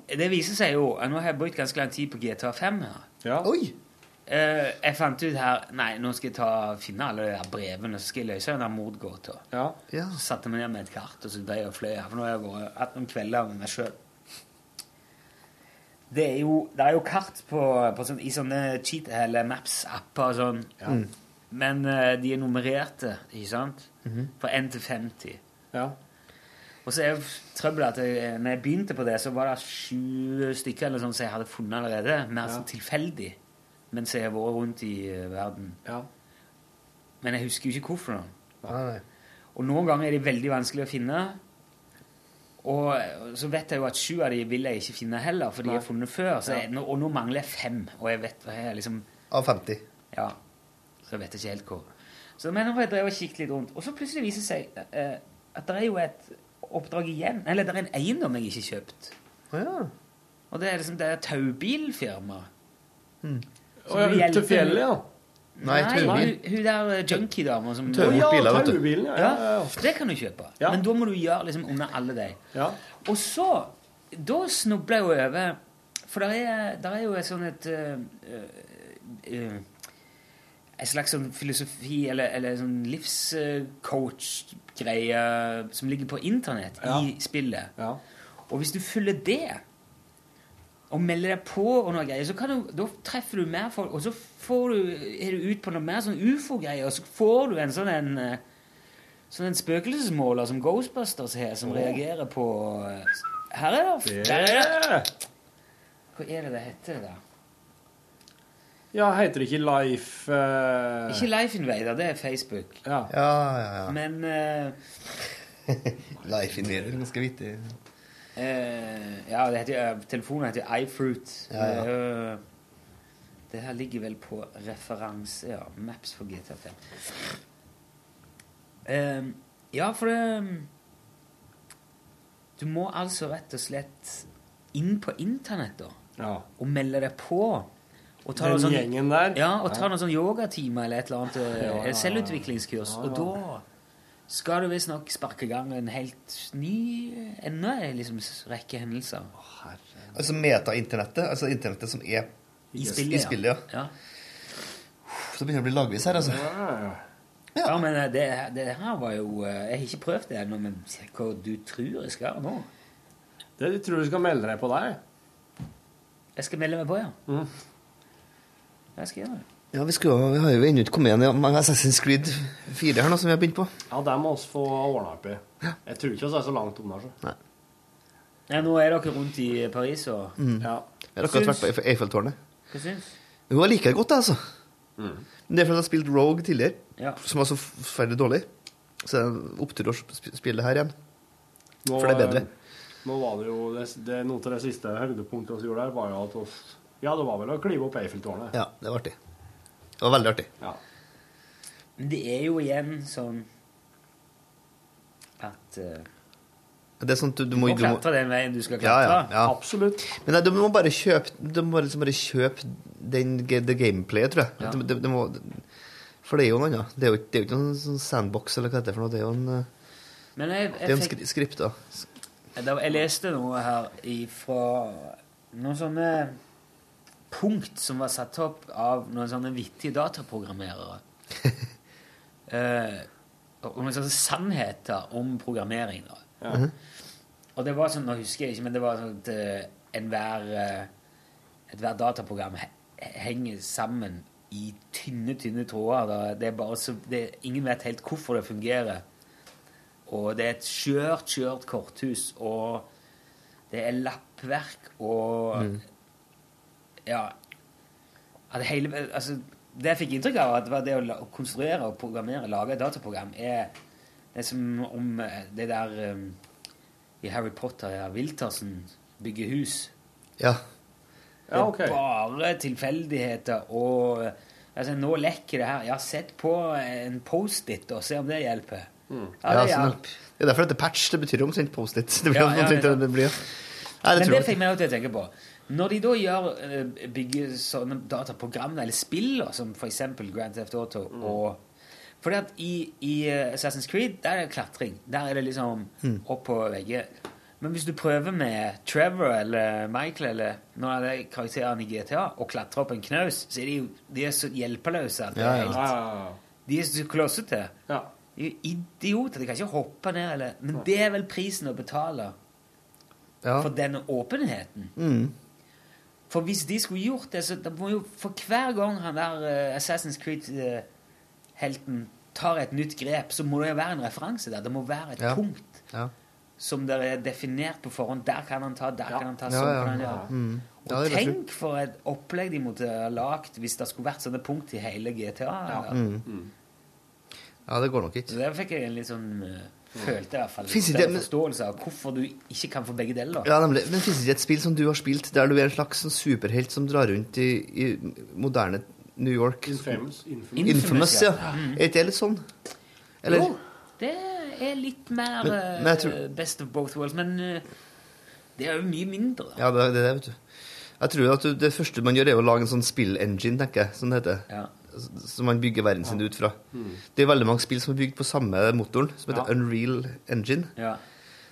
det viser seg jo Nå har jeg brukt ganske lang tid på GTA 5 her. Ja. Oi! Eh, jeg fant ut her Nei, nå skal jeg ta, finne alle de der brevene, så skal jeg løse den der mordgåta. Ja. Ja. Så satte jeg meg ned med et kart, og så drev jeg og fløy her. For nå har jeg vært- hatt noen kvelder med meg sjøl. Det er jo, det er jo kart på, på sånn, i sånne cheat eller maps-apper og sånn. Men uh, de er nummererte, ikke sant? Fra 1 til 50. ja. Og så er trøbbelet at jeg, når jeg begynte på det, så var det sju stykker eller sånn som jeg hadde funnet allerede. Mer sånn tilfeldig. Mens jeg har vært rundt i uh, verden. ja. Men jeg husker jo ikke hvorfor. Nei, nei. Og noen ganger er de veldig vanskelig å finne. Og så vet jeg jo at sju av de vil jeg ikke finne heller, for de har funnet før. Så jeg, og nå mangler jeg fem, og jeg vet hva jeg liksom Av 50. Ja. Så jeg vet ikke helt hvor. Så, men nå har jeg drev og kikket litt rundt, og så plutselig viser det seg eh, at det er jo et oppdrag igjen. Eller det er en eiendom jeg ikke har kjøpt. Ja. Og det er liksom det er taubilfirma. Og ja, ut til fjellet, ja. Nei, taubil. hun, hun der junkiedama junkie-dama som Tau- ja, biler, vet du. ja. ja, ja, det kan du kjøpe. Ja. Men da må du gjøre liksom under alle de. ja. Og så Da snubler jeg jo over For der er, der er jo et sånn et uh, uh, En slags sånn filosofi eller, eller sånn livscoach-greie som ligger på internett Ja. i spillet. ja. Og hvis du følger det og melder deg på og noe greier, så kan du, da treffer du mer folk, og så får du, er du ut på noe mer sånn ufo-greier, og så får du en sånn en eh, Sånn en spøkelsesmåler som Ghostbusters har, som reagerer på eh, Her er det! Der er. Det. Hva er det det heter? det der? Ja, heter det ikke Life uh... Ikke Life Invader, det er Facebook. Ja. Ja, ja, ja. Men uh... Life Invader, ganske vittig. Uh, Ja, det heter, jo- telefonen heter iFruit. Ja, ja. Det, er det her ligger vel på referanse, ja. Maps for GTA5. Eh, ja, for det Du må altså rett og slett inn på internett, da. ja. Og melde deg på. Og tar Den sånn, gjengen der. Ja, og ta noen sånn yogatimer eller et eller annet eh, Ja, ja, ja. selvutviklingskurs. Ja, Og da skal du visstnok sparke i gang en helt ny enda en liksom, rekke hendelser. Altså meta-internettet, altså internettet som er I i spillet, spillet, ja. ja. Så begynner det å bli lagvis her, altså. Ja, ja. Ja, men eh, det, det her var jo eh, Jeg har ikke prøvd det ennå, men se hva du tror jeg skal gjøre nå. Det du tror du skal melde deg på der? Jeg skal melde meg på, ja. Mhm. Jeg skal gjøre det. Ja, vi, skulle, vi har jo ennå ikke kommet igjen i med Assassin's Creed 4 her nå, som vi har begynt på. Ja, det må vi få ordna opp i. Jeg tror ikke vi er så langt unna. Så. Ja, nå er dere rundt i Paris, og Ja. Jeg har akkurat vært på Eiff- Eiffeltårnet. hva syns Hun liker det godt, altså. Mm. det er fordi jeg har spilt Rogue tidligere, Ja. som var så forferdelig dårlig. Så det er opptur å spille det her igjen. Nå, For det er bedre. Nå var det jo det, det, Noe av det siste høydepunktet vi gjorde der, var jo at oss Ja, det var vel å klyve opp Eiffeltårnet. Ja, det var artig. Det var veldig artig. Ja. Men det er jo igjen sånn at uh, Det er sånn at du, du må, du må klatre den veien du skal ja, klatre. ja, ja. Absolutt. Men nei, du må bare kjøpe Du må liksom bare kjøpe den, det gameplayet, tror jeg. Ja. Du, du, må, for det er jo noe annet. Det er jo ikke, det er jo ikke noen sånn sandbox, eller hva det er for noe. Det er jo en, eh, Men jeg, det er en fikk, skri, skript, da. jeg leste noe her fra noen sånne punkt som var satt opp av noen sånne vittige dataprogrammerere. eh, og noen sånne sannheter om programmering. Da. Ja. Og det var sånn, nå husker jeg ikke, men det var sånn at uh, enhver uh, ethvert dataprogram he henger sammen i tynne, tynne tråder. Da. Det er bare så, det, ingen vet helt hvorfor det fungerer. Og det er et skjørt, skjørt korthus, og det er lappverk og Ja. At hele, altså, det jeg fikk inntrykk av, at det å, konstruere og programmere, lage et dataprogram, er det er som om eh, det der um, i Harry Potter, ja, Wiltersen bygger hus. Ja. Det Ja, er bare tilfeldigheter og altså, Nå lekker det her. Ja, sett på en Post-It og se om det hjelper. Mm. Ja, det sånn, hjalp. det er derfor det heter patch. Det betyr omtrent Post-It. Det blir Ja, ja, ja, ja. det det blir. Nei, det Men det fikk meg til å tenke på. Når de da gjør, eh, bygger sånne dataprogrammer eller spill, som eksempel Grand Theft Auto og fordi at i, i eh, Assassin's Creed der er det klatring. Der er det liksom Mm. opp på vegger. Men hvis du prøver med Trevor eller Michael eller noen av de karakterene i GTA og klatre opp en knaus, så er de de er så hjelpeløse at det Ja, er ja. helt De er så klossete. ja. De er idioter. De kan ikke hoppe ned. Eller, men det er vel prisen å betale Ja. for denne åpenheten. Mm. For hvis de skulle gjort det, så det må jo For hver gang han der uh, Assassin's Creed-helten tar et nytt grep, så må det jo være en referanse der. Det må være et Ja. punkt Ja. som det er definert på forhånd. Der kan han ta, der kan han ta, Ja, sånn ja. kan han gjøre. Mm. Ja, Og tenk for et opplegg de måtte ha lagd hvis det skulle vært sånne punkt i hele GTA. Ja. Ja, det går nok Så ikke. der fikk jeg en litt sånn eh, Følte i hvert fall litt større forståelse av hvorfor du ikke kan få begge deler. Ja, nemlig. Men finnes det ikke et spill som du har spilt, der du er en slags sånn superhelt som drar rundt i, i moderne New York? Infamous. Infamous. Infamous, ja. ja. Mm. Er ikke det litt sånn? Eller? Jo, det er litt mer Men- eh, men tror- best of both worlds, men eh, det er jo mye mindre. da. Ja, det er det, vet du. Jeg tror at du, det første man gjør, er å lage en sånn spill-engine, tenker jeg. Sånn det heter. Ja. Som man bygger verden sin ut fra. Det er veldig mange spill som er bygd på samme motoren, som heter Ja. Unreal Engine. Ja.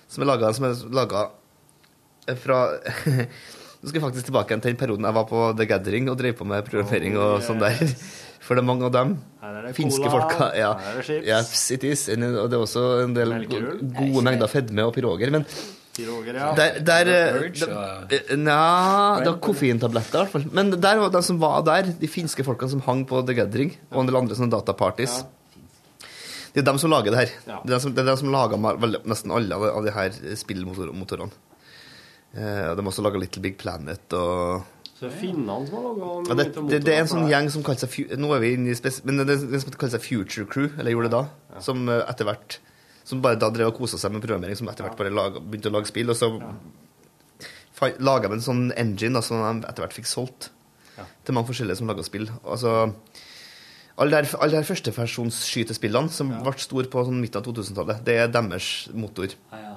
Som er laga laget fra Nå skal jeg faktisk tilbake til den perioden jeg var på The Gathering og drev på med programmering og sånn der. For det er mange av dem Her er det finske cola, folka. Ja. her er det chips. Yes, it is. Og det er også en del gode mengder fedme og piroger. Men Piroger, ja. der, der eh, Urge eh, Nja, det var koffeintabletter, i hvert fall. Men der var de som var der, de finske folkene som hang på The Gathering, og en del andre sånne dataparties. Det er dem som lager det her. Ja. Det er dem som, det er dem som lager nesten alle av de, av de her spillmotorene. Eh, de har også laga Little Big Planet og Så det er finnene som har laga det, det, det er en sånn gjeng som kaller seg Nå er vi inne i spes Men det er en som kaller seg Future Crew, eller gjorde det da, som etter hvert Som bare da drev og kosa seg med programmering, som etter hvert bare laget, begynte å lage spill, og så ja. laga de en sånn engine da, som de etter hvert fikk solgt til mange forskjellige som laga spill. Altså alle de her- her som ble store på sånn midten av 2000-tallet, det er deres motor. Ja, ja.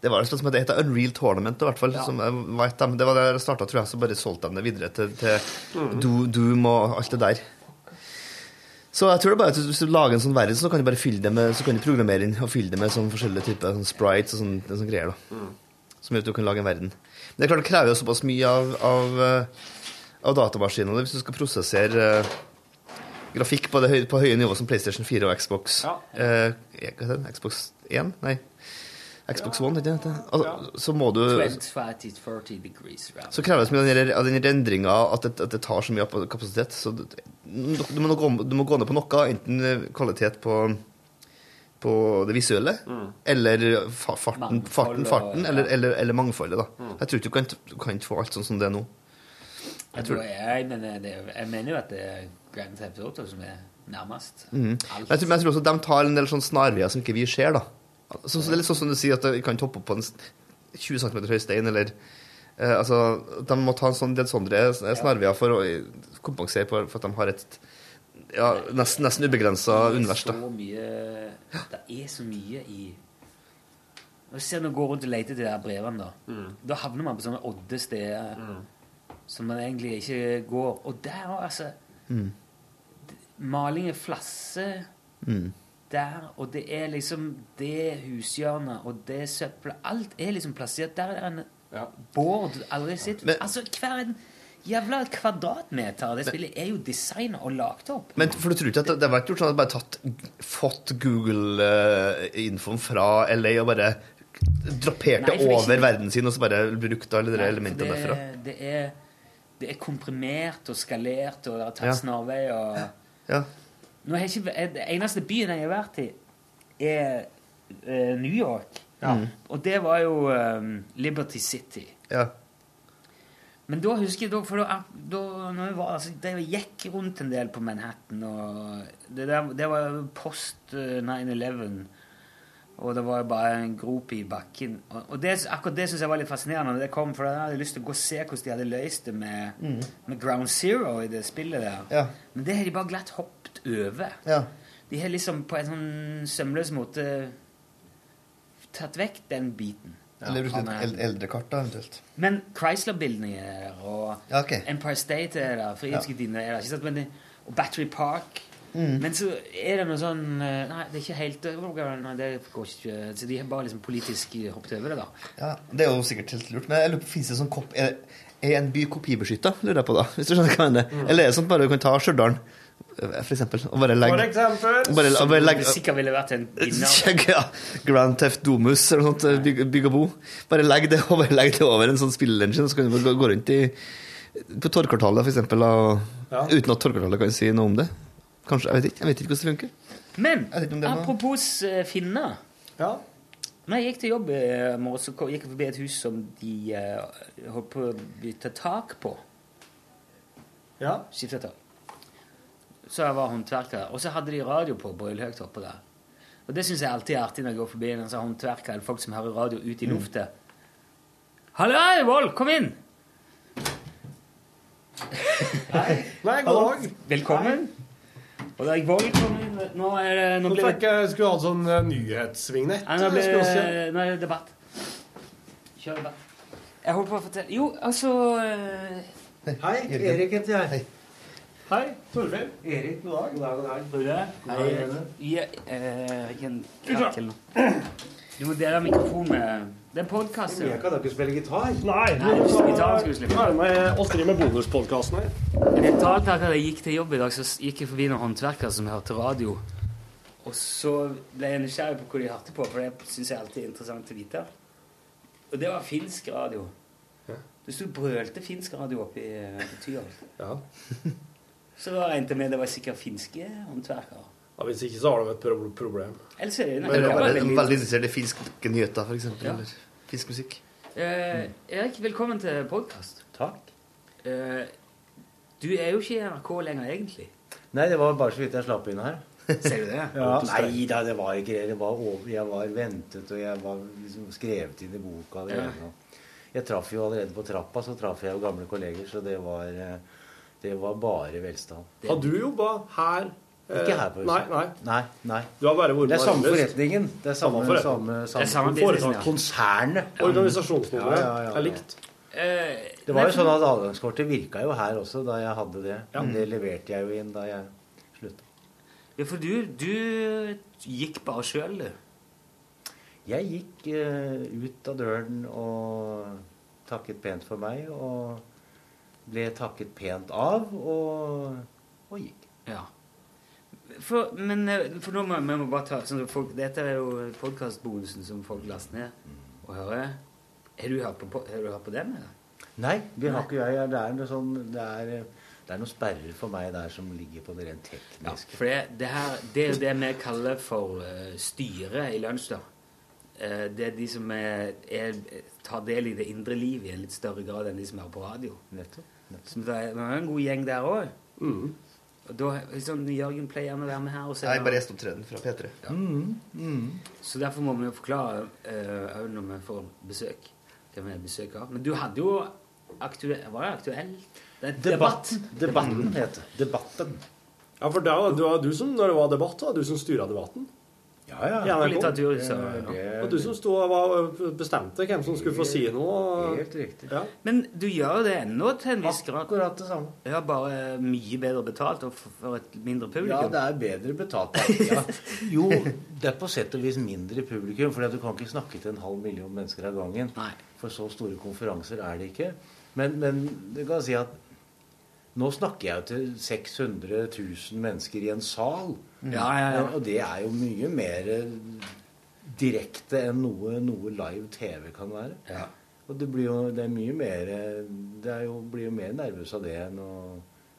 Det var det som het heter Unreal Tournament, i hvert fall. Det var der det starta, tror jeg. Så bare solgte de det videre til, til mm. Doom og alt det der. Så jeg tror det bare at hvis du lager en sånn verden, så kan du bare fylle det med Så kan du programmere inn og fylle det med sånn forskjellige typer sånn sprites og sånn, sånn greier. da Som gjør at du kan lage en verden. Men det er klart det krever jo såpass mye av, av, eh, av datamaskinene hvis du skal prosessere uh, grafikk på, det høye, på høye nivå som PlayStation 4 og Xbox. Ja. uh? Xbox 1? Nei. Xbox One, ikke det? Altså, Så må du 25 to 40 degrees. Ja. så kreves mye av den, av rendringa at, det- at det tar så mye kapasitet. Så du, du, må gå, du må gå ned på noe, enten eh, kvalitet på, på det visuelle, eller fa, farten, farten, og- farten ja. eller, eller, eller mangfoldet. da. Jeg tror ikke du kan, du kan få alt sånn som det er nå. Jeg, tror, jeg, mener det, jeg mener jo at det er Grand Theft Auto som er nærmest. Mm. Jeg, tror, men jeg tror også de tar en del sånn snarveier som ikke vi ser. da. Så, så det er litt sånn som du sier, at vi kan toppe opp på en 20 cm høy stein, eller eh, altså, De må ta en sånn del sånne snarveier for å eh, kompensere for, for at de har et ja, nesten, nesten ubegrensa univers. da. Så mye Det er så mye i Når ser når du går rundt og leter etter de brevene, da Mm. Da havner man på sånne odde steder som man egentlig ikke går. Og der òg, altså Mm. Maling er flasse Mm. Der, og det er liksom det hushjørnet og det søppelet Alt er liksom plassert. Der er det en Ja. bård du aldri har. Men- altså, hver en jævla kvadratmeter av det spillet er jo designa og lagt opp. Men for du tror ikke at det, det har vært gjort sånn at bare tatt, fått Google-infoen fra LA og bare draperte Nei, er over ikke- verden sin, og så bare brukte alle de elementene derfra? det, det, er, det er komprimert og skalert, og det er tatt Ja. snarvei og Ja. Nå har jeg ikke, det eneste byen jeg har vært i, er eh, New York. Mm. Og det var jo eh, Liberty City. ja. Men da husker jeg da, for da, da når jeg, var, altså, da jeg gikk rundt en del på Manhattan og Det, der, det var post eh, 9-11, og det var bare en grop i bakken. Og, og det, akkurat det syns jeg var litt fascinerende det kom, for Jeg hadde lyst til å gå og se hvordan de hadde løst det med, med Ground Zero i det spillet der. Ja. Men det har de bare glatt hoppet over. ja. De har liksom på en sånn sømløs måte tatt vekk den biten. Eller brukt et eldrekart, eldre kart, da, eventuelt. Men Chrysler-bildene er der, og Ja, okay. Empire State er der, Frihetsgudinnen er der, ikke sant? Men det, og Battery Park. Mm. Men så er det noe sånn eh, Nei, det er ikke helt Nei, det går ikke Så de har bare liksom politisk hoppet over det, da. Ja, Det er jo sikkert helt lurt. Men jeg lurer på, finnes det sånn kopp Er, er en by kopibeskytta, lurer jeg på da? Hvis du skjønner hva jeg mener. Mm. Eller er det sånn bare du kan ta Stjørdal, eh, for eksempel, og bare legge For eksempel. bare, bare legge, Det sikkert ville vært en vinner. Ja. Grand Theft Domus eller noe sånt. eh, Bygg, bygg og bo. Bare legg det, bare legg det over en sånn spillengine, så kan du gå, rundt i på Torgkvartalet, for eksempel, Ja. uten at Torgkvartalet kan si noe om det. Kanskje, jeg vet ikke, jeg vet ikke hvordan det funker. Men det apropos var... finner. Ja. Når jeg gikk til jobb i morges, så gikk jeg forbi et hus som de uh, holdt på å bytte tak på. ja. Skifte tak. Så jeg var håndverker. Og så hadde de radio på brølhøyt oppe der. Og det syns jeg alltid er artig når jeg går forbi en sånn håndverker eller folk som hører radio ut i luftet. Halla, Vold, kom inn! Nei, god dag. Velkommen. Og da er Vold kom inn. Nå er det Nå Nå blir fikk det jeg skulle hatt sånn nyhetssvingnett. Nei, nå, blir, nå er det debatt. Kjør debatt. Jeg holdt på å fortelle Jo, altså eh, Hei, Erik heter jeg. Hei. Torfinn. Erik, god dag. God dag, god dag. Brune. Hei, Rune. Jeg, eh. Du må dele mikrofonen med Det er podkast. Jeg kan da ikke spille gitar. Nei, Nei, du skal gitaren skulle slippe. være med oss driver med bonuspodkasten her. Jeg fortalte at jeg gikk til jobb i dag, så gikk jeg forbi noen håndverkere som hørte radio. Og så ble jeg nysgjerrig på hva de hørte på, for det syns jeg alltid er interessant å vite. Og det var finsk radio. Det sto brølte finsk radio oppi, i eh, Tyholt. Ja. Så regnet jeg med det var sikkert finske håndverkere. ja. Hvis ikke så har du et problem. problem. Ellers er det Men er det veldig- veldig interessert i finske nyheter, eksempel. Ja. Eller finsk musikk. Eh, Erik, velkommen til podkast. Takk. du er jo ikke i NRK lenger, egentlig. Nei, det var bare så vidt jeg slapp inn her. Ser du det? Ja. Nei da, det var ikke det. det var over, jeg var ventet, og jeg var liksom skrevet inn i boka. Ja. Jeg traff jo allerede på trappa, så traff jeg jo gamle kolleger, så det var, eh, det var bare velstand. Har du jobba her? eh, Ikke her på huset. Nei, nei. Nei, nei. Du har bare vært Det er samme forretningen. Det er samme, Samme forretning. samme, Det samme, samme foretak. ja. Konsernet. Organisasjonsnummeret Ja, ja, ja, er likt. Eh, Det var jo sånn at adgangskortet virka jo her også da jeg hadde det. Det leverte jeg jo inn da jeg slutta. Ja, for du, du gikk bare sjøl, du. Jeg gikk uh, ut av døren og takket pent for meg, og ble takket pent av, og, og gikk. Ja. For, men eh, for nå må vi må bare ta sånn, folk, Dette er jo podkastbonusen som folk laster ned og hører. Har du hørt på, har du hørt på? Eller? Nei, det har ikke jeg. Det er, noe sånn, det, er, det er noen sperrer for meg der som ligger på det rent Ja, tekniske. for det, det, her, det er jo det vi kaller for uh, styret i lunsj. da. Eh, det er de som er, er, tar del i det indre liv i en litt større grad enn de som er på radio. Nettopp. Så det er, det er en god gjeng der òg. Og da, sånn, Jørgen pleier gjerne å være med her. Og se, Nei, bare gjesteopptreden fra P3. Så derfor må vi jo forklare òg når vi får besøk. Hvem vi besøker. Men du hadde jo aktuell Var det aktuell? Det er debatt. Debatten heter. Debatten. Ja, for da, det var du som, når det var debatt, var du som styra debatten. Ja, ja. Ja, Det ja. Og du som sto og var, bestemte hvem som skulle få si noe. Helt riktig. Ja. Men du gjør det ennå til en viss grad. Akkurat det samme. Ja, bare mye bedre betalt og for, et mindre Ja, publikum. det er bedre betalt. Ja. Jo, det er på sett og vis mindre publikum, for du kan ikke snakke til en halv million mennesker av gangen. Nei. For så store konferanser er det ikke. Men, men du kan si at nå snakker jeg jo til 600 000 mennesker i en sal. Ja, ja, ja. Og det er jo mye mer direkte enn noe, noe live TV kan være. Ja. Og det blir jo det er mye mer Det er jo, blir jo mer nervøs av det enn å,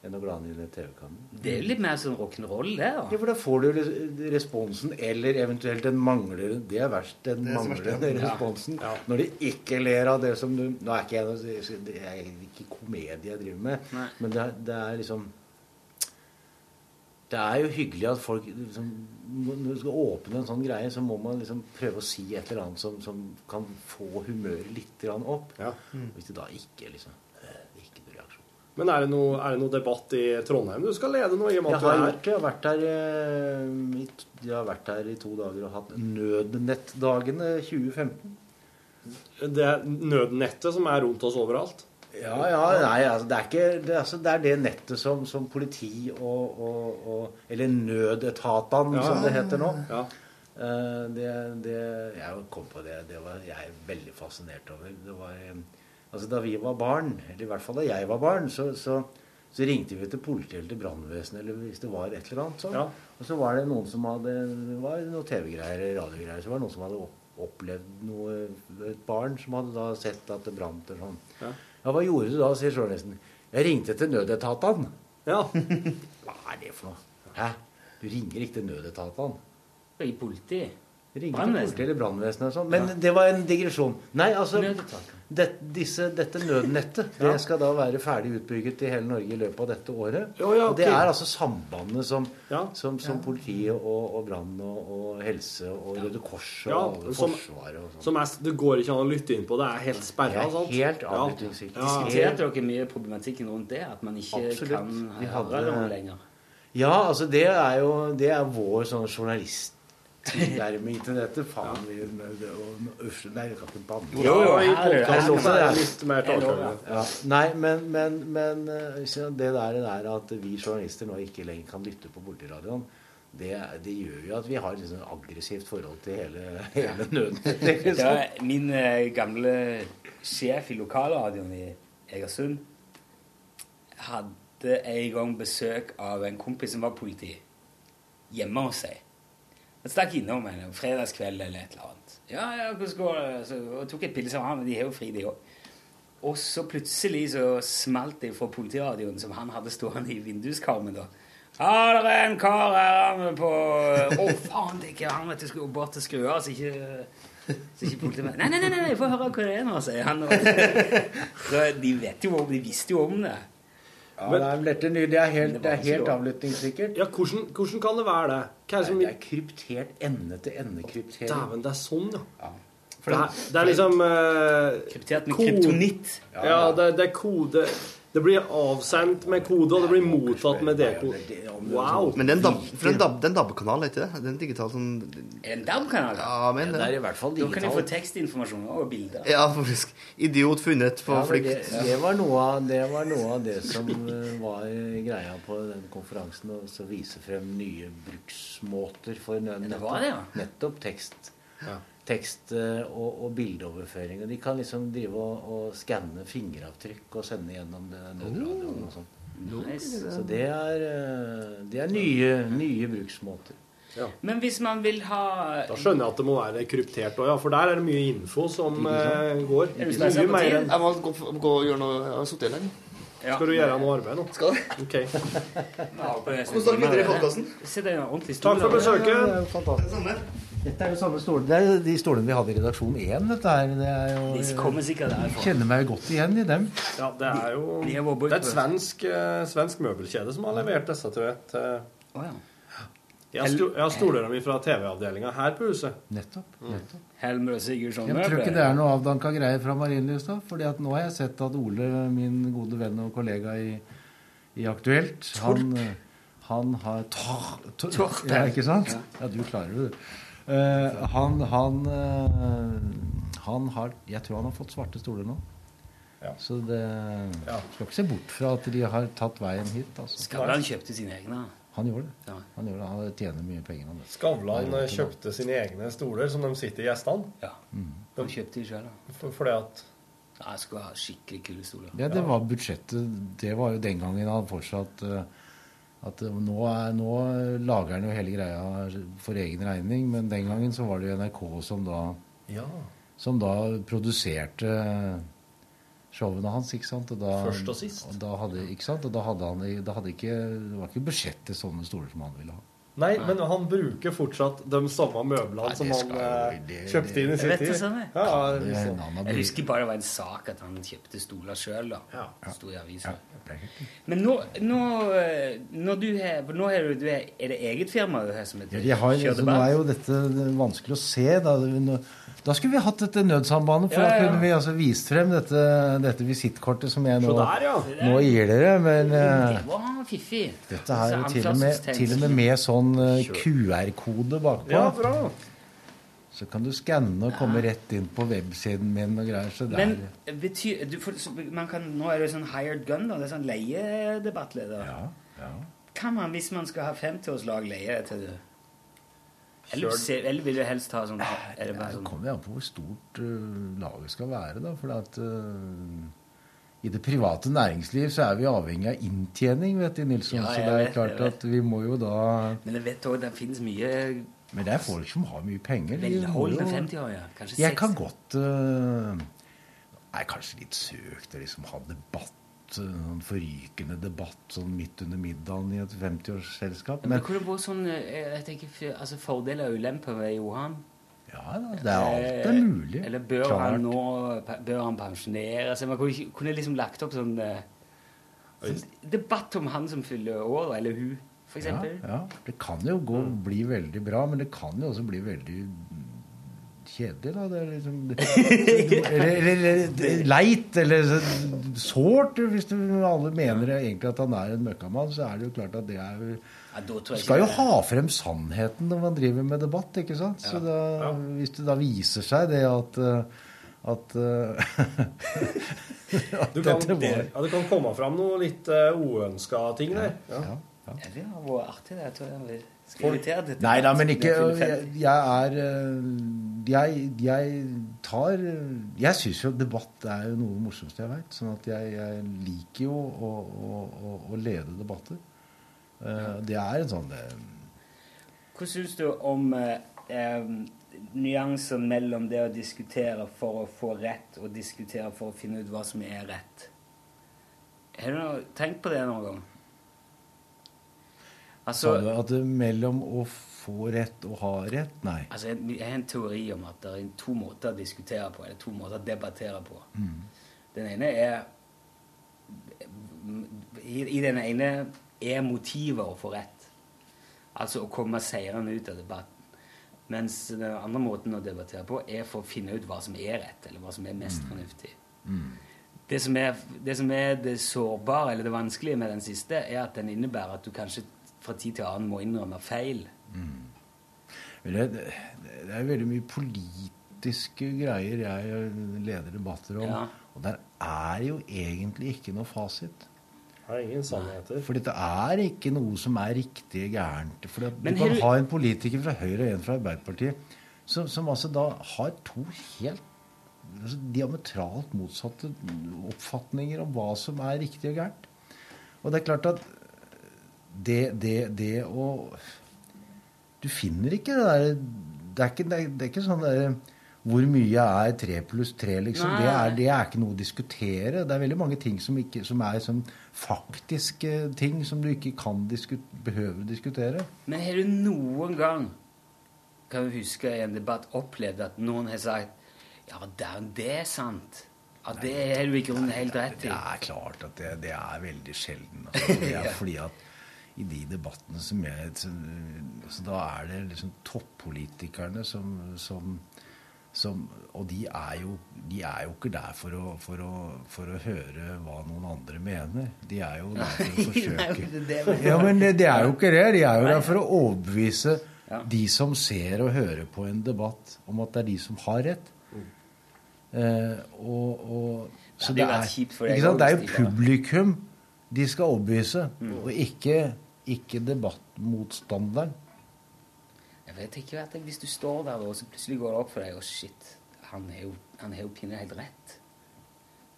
enn å glane i TV-kameraet. Det er jo litt mer sånn rock'n'roll, det. Ja, for da får du responsen, eller eventuelt den mangler Det er verst, den manglende responsen. Ja. Når de ikke ler av det som du Nå er ikke jeg noe Det er ikke komedie jeg driver med, Nei. men det er, det er liksom Det er jo hyggelig at folk liksom, Når du skal åpne en sånn greie, så må man liksom prøve å si et eller annet som, som kan få humøret litt opp. Ja. Hvis det da ikke liksom øh, Ikke noe reaksjon. Men er det, noe, er det noe debatt i Trondheim du skal lede nå? i og med at du er her? Jeg har vært her, eh, i jeg har vært her i to dager og hatt Nødnettdagene 2015. Det er nødnettet som er rundt oss overalt? Ja, ja, nei, altså, det er ikke det, altså, det er det nettet som, som politi og, og, og Eller nødetatene, Ja, som det heter nå. ja. Eh, det, det, jeg kom på det. Det var jeg er veldig fascinert over. Det var, eh, altså, da vi var barn, eller i hvert fall da jeg var barn, så, så, så ringte vi til politiet eller til brannvesenet eller hvis det var et eller annet sånn. Ja. Og så var det noen som hadde Det var noe TV-greier eller radiogreier. Så var det noen som hadde opplevd noe Et barn som hadde da sett at det brant eller sånn. Ja. Ja, hva gjorde du da, sier journalisten. Jeg ringte til nødetatene. Ja. Hva er det for noe? Hæ? Du ringer ikke til nødetatene. I politiet? Ringer til politiet eller brannvesenet og sånn. Men det var en digresjon. Nei, altså det, disse, Dette nødnettet det skal da være ferdig utbygget i hele Norge i løpet av dette året. Jo, ja, Og det er altså sambandet som, Ja. som, som politiet og, og brann og, og helse og Røde Kors og Ja, alle som- Forsvaret og sånn. Som er, det går ikke an å lytte inn på. Det er helt sperra. Er helt Ja. avlyttingssikkert. Ja. Diskuterte dere mye problematikken rundt det? At man ikke Absolutt. kan Vi høre noe lenger? Ja, altså det er jo Det er vår sånn journalisttilnærming til dette. Faen, vi Uff, nei, jeg kan ikke banne. Jo, jo, i Her er her låter så er det det. litt mer. Ja. Nei, men, men, men eh, det der, det der at vi journalister nå ikke lenger kan lytte på politiradioen, det, det gjør jo at vi har et liksom aggressivt forhold til hele, hele nødnettet. var min eh, gamle sjef i lokalradioen i Egersund hadde en gang besøk av en kompis som var politi, hjemme hos seg. Jeg stakk innom en fredagskveld eller et eller annet. Ja, ja, hvordan går det? Så, og tok et pils av han, men de har jo fri, de òg. Og så plutselig så smalt det fra politiradioen som han hadde stående i vinduskarmen. da. Ja, det er en kar her er på Å, faen, det er ikke han, vet du. Skulle bort til skrua, så ikke så ikke politiet Nei, nei, nei, nei, få høre hva det er nå, sier han. Så de vet jo om, de visste jo om det. Ja, det er, dette, ny- det er helt, Det er helt avlyttingssikkert. Ja, hvordan, hvordan kan det være det? Hva er det som Det er kryptert ende-til-ende-kryptering. Dæven, det er sånn, ja. For Det det- er, det er liksom uh, Kryptert med kryptonitt. Ja, det, det er kode Det blir avsendt med kode, og det blir mottatt med dekode. Wow. Men det er en DAB, for DAB, det er DAB-kanal, er ikke det? Det er en digital sånn En DAB-kanal? Ja, men Det er i hvert fall Da kan de få tekstinformasjon og bilder. Ja, faktisk. Idiot funnet på Ja, flukt. flykt. det, det, var noe av, det var noe av det som eh, var greia på den konferansen. Å vise frem nye bruksmåter for nettopp, nettopp tekst. ja. Tekst. Eh, og, og bildeoverføring. Og de kan liksom drive og, og skanne fingeravtrykk og sende gjennom det nødradioen og sånn. Nice. Så det er, eh, det er nye, nye bruksmåter. Men hvis man vil ha Da skjønner jeg at det må være kryptert òg, ja. For der er det mye info som eh, går. Jeg, Mye mer enn Jeg må gå, gå og gjøre noe Jeg har sittet lenge. Ja. Skal du gjøre noe arbeid nå? Skal det? Ok. Hvordan står det videre i podkasten? Takk for besøket. Det er fantastisk. Dette er jo samme stoler. Det er de stolene vi hadde i redaksjon 1. Dette her. Det er jo, De kommer sikkert derfra. kjenner meg godt igjen i dem. Ja, det er jo De de Det er et svensk, eh, svensk møbelkjede som har levert disse til et oh, ja. Jeg har stoler dem fra TV-avdelinga her på huset. Nettopp. nettopp. Helmer og Sigurdsson Jeg tror ikke det er noe avdanka greier fra Marienlyst. fordi at nå har jeg sett at Ole, min gode venn og kollega i, i Aktuelt, han, han har tor, tor, Torp. Ja, ikke sant? Ja, du klarer det, du. Eh, han, han, uh, han har Jeg tror han har fått svarte stoler nå. Ja. Så det skal ikke se bort fra at de har tatt veien hit. Altså. Skavlan kjøpte sine egne. Han gjorde det. Ja. Han gjorde det. Han tjener mye penger. Han. Skavlan eh, kjøpte sine egne stoler som de sitter i gjestene. Ja. De kjøpte de sjøl, da. For, fordi at Ja, jeg skulle ha skikkelig kule stoler. Ja, det var budsjettet. Det var jo den gangen han fortsatt eh, at eh, nå, er, nå lager han jo hele greia for egen regning, men den gangen så var det jo NRK som da, Ja. som da produserte showene hans, ikke sant? Og da, Først og sist. Og da hadde, ikke sant? Og da hadde han da hadde ikke, det var ikke budsjettet sånne stoler som han ville ha. Nei, men han bruker fortsatt de samme møblene Nei, som han skal eh, det- kjøpte inn i sin tid. sånn jeg. Ja, annen Jeg husker bare det var en sak at han kjøpte stoler sjøl, da. Ja. Sto i avisa. Ja, Men nå, nå, eh, når du har Nå har du, du er, er det eget firma du har som heter Ja, de har, Kjør altså, nå er jo dette vanskelig å se. Da. Da skulle vi hatt dette nødsambandet, for Ja, ja, da kunne vi altså vist frem dette, dette visittkortet som jeg nå, der, ja. nå gir dere. Men eh, Det var fiffig. dette her er jo til og med, til og med med sånn eh, QR-kode bakpå. Ja, bra. Så kan du skanne og komme rett inn på websiden min og greier. Så der. Men betyr, du for, så man kan, Nå er det sånn hired gun, da. Det er sånn leiedebattleder. Ja, ja. Kan man, hvis man skal ha 50-årslag, leie til det? Eller, eller vil du helst ha sånn Er det sånn kommer jo an på hvor stort uh, laget skal være. da, for at uh, I det private næringsliv så er vi avhengig av inntjening, vet du, Nilsson. Ja, så det er vet, klart at vi må jo da Men jeg vet òg det finnes mye Men det er folk som har mye penger. velholdne jo- 50-åringer. Kanskje Jeg kan godt uh, er kanskje litt søkt å liksom ha debatt, uh, sånn forrykende debatt sånn midt under middagen i et 50-årsselskap. Men Men kunne vært sånn eh, jeg tenker, altså Fordeler og ulemper ved Johan. ja det er alt er Eh, mulig. Eller bør Klart. han nå Bør han pensjonere seg? Man kunne, kunne liksom lagt opp sånn, eh, sånn debatt om han som fyller år, eller hun, for Ja, ja. Det kan jo gå, bli veldig bra, men det kan jo også bli veldig kjedelig, da. Det er liksom Eller, eller, eller leit, eller sårt. Hvis du, alle mener egentlig at han er en møkkamann, så er det jo klart at det er Ja, Du skal jo ha frem sannheten når man driver med debatt, ikke sant? Så da, hvis det da viser seg det at uh, at, uh, at Du kan, dette var ja, det kan komme fram noe litt uh, uønska ting der. Ja. ja. Ja, det har vært artig. det. Jeg tror jeg Nei da, men ikke jeg Jeg, er eh, Jeg, jeg tar Jeg syns jo debatt er jo noe morsomste jeg veit. Sånn at jeg, jeg liker jo å, å, å, å lede debatter. Eh, Det er en sånn det, Hva syns du om eh, eh, nyanser mellom det å diskutere for å få rett, og diskutere for å finne ut hva som er rett? Har du tenkt på det noen gang? Altså, Sa du at det mellom å få rett og ha rett? Nei. altså, jeg jeg har en teori om at det er to måter å diskutere på, eller to måter å debattere på. Den ene er i, I den ene er motivet å få rett. Altså å komme seirende ut av debatten. Mens den andre måten å debattere på er for å finne ut hva som er rett, eller hva som er mest fornuftig. Det som, er, det som er det sårbare, eller det vanskelige med den siste, er at den innebærer at du kanskje fra tid til annen må innrømme feil. Mm. det, det, det er veldig mye politiske greier jeg leder debatter om. Ja. Og der er jo egentlig ikke noe fasit. Det er ingen sannheter. For dette er ikke noe som er riktig gærent. For at du kan ha en politiker fra Høyre og en fra Arbeiderpartiet som, som altså da har to helt altså, diametralt motsatte oppfatninger om hva som er riktig og gærent. Og det er klart at det, det, det å Du finner ikke det der Det er ikke, det er, er ikke sånn derre hvor mye er tre pluss tre, liksom? Det er, det er ikke noe å diskutere. Det er veldig mange ting som, ikke, som er sånn faktiske ting som du ikke kan diskut, behøver å diskutere. Men har du noen gang, kan du huske i en debatt, opplevd at noen har sagt Ja, det, det er sant. Ja, det har du i grunnen helt rett i. Det er klart at det, det er veldig sjelden. Altså. Det er fordi at i de debattene som jeg så, så Da er det liksom toppolitikerne som, som, som Og de er, jo, de er jo ikke der for å, for, å, for å høre hva noen andre mener. De er jo der for å forsøke er Ja, men det, det er jo ikke det. De er jo der for å overbevise de som ser og hører på en debatt, om at det er de som har rett. Eh, og, og, Det så det er, det er jo publikum de skal overbevise, Mm. og ikke, ikke debattmotstanderen. Jeg vet ikke at Hvis du står der og så plutselig går det opp for deg og shit, han har jo, han er jo pinlig helt rett.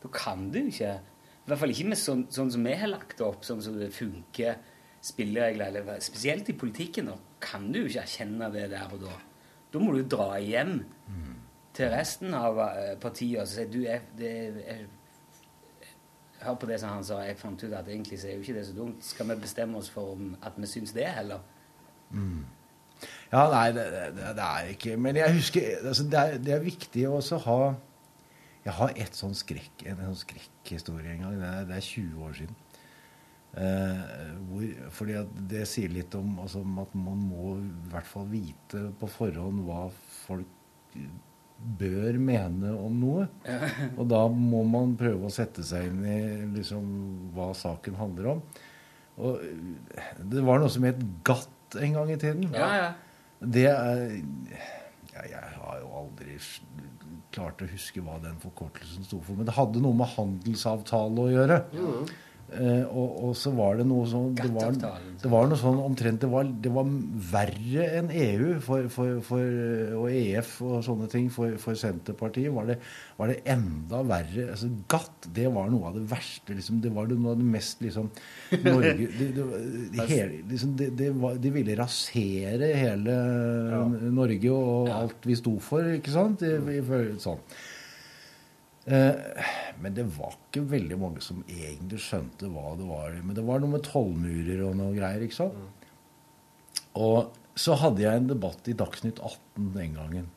Da kan du ikke I hvert fall ikke med sånn, sånn som vi har lagt det opp, sånn som det funker, spilleregler, eller spesielt i politikken. Da kan du jo ikke erkjenne det der og da. Da må du dra hjem til resten av eh, partiet og si du, er, det, jeg, Hør på det som han sa. Jeg fant ut at egentlig så er jo ikke det så dumt. Skal vi bestemme oss for at vi syns det, heller? Ja, nei, det, det, det er ikke Men jeg husker altså, det, er, det er viktig å også ha Jeg har et sånn skrekk, en sånn skrekkhistorie en gang. Er, det er 20 år siden. Eh, hvor, fordi det sier litt om, altså, at man må i hvert fall vite på forhånd hva folk bør mene om noe. Og da må man prøve å sette seg inn i liksom, hva saken handler om. Og det var noe som het GATT en gang i tiden. Ja, ja. Det er ja, Jeg har jo aldri klart å huske hva den forkortelsen sto for. Men det hadde noe med handelsavtale å gjøre. Eh, og, og så var det noe sånn det var, det var noe sånn omtrent Det var, det var verre enn EU for, for, for, og EF og sånne ting for, for Senterpartiet. Var det, var det enda verre altså GATT, det var noe av det verste. Liksom, det var noe av det mest liksom Norge det, det, det, hele, liksom, det, det var, De ville rasere hele Norge og alt vi sto for, ikke sant? I, i, sånn. Eh, men det var ikke veldig mange som egentlig skjønte hva det var. Men det var noe med tollmurer og noe greier, ikke sant? Og så hadde jeg en debatt i Dagsnytt 18 den gangen.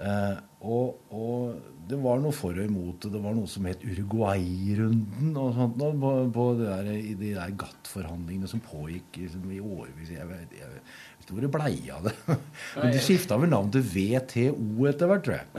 Eh, og, og det var noe for og imot. Det var noe som het Uruguay-runden og sånt noe, på, på det der, i de der GATT-forhandlingene som pågikk liksom, i årevis. Jeg vet, jeg vet ikke hvor det blei av det. Men de skifta vel navn til WTO etter hvert, tror jeg.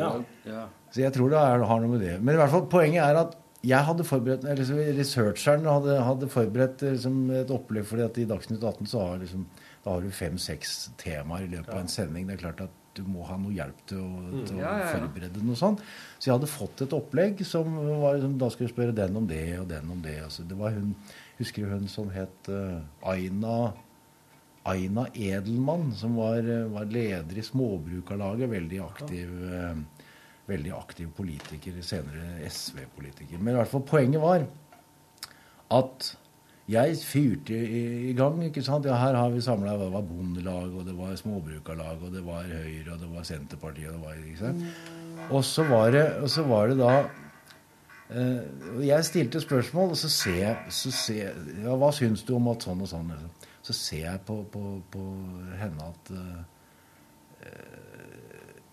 Ja. Så jeg tror det er, har noe med det. Men i hvert fall, poenget er at jeg hadde forberedt, eller så researcheren hadde, hadde forberedt eh, liksom, et opplegg, fordi at i Dagsnytt 18 så har, liksom, da har du fem-seks temaer i løpet av en sending. Det er klart at du må ha noe hjelp til å, til å Ja, ja, ja. forberede noe sånt. Så jeg hadde fått et opplegg som var liksom, Da skulle jeg spørre den om det og den om det. Altså, det var hun, husker du hun som het uh, Aina Aina Edelmann, som var, eh, var leder i Småbrukarlaget. Veldig aktiv, eh, veldig aktiv politiker, senere SV-politiker. Men i hvert fall poenget var at jeg fyrte i, gang. ikke sant? Ja, her har vi samla Det var Bondelag, og det var Småbrukarlag, og det var Høyre, og det var Senterpartiet. og det var, ikke sant? Og så var det, og så var det da eh, Jeg stilte spørsmål, og så ser jeg, ja, Hva syns du om at sånn og sånn? liksom? Så ser jeg på, på, på henne at eh,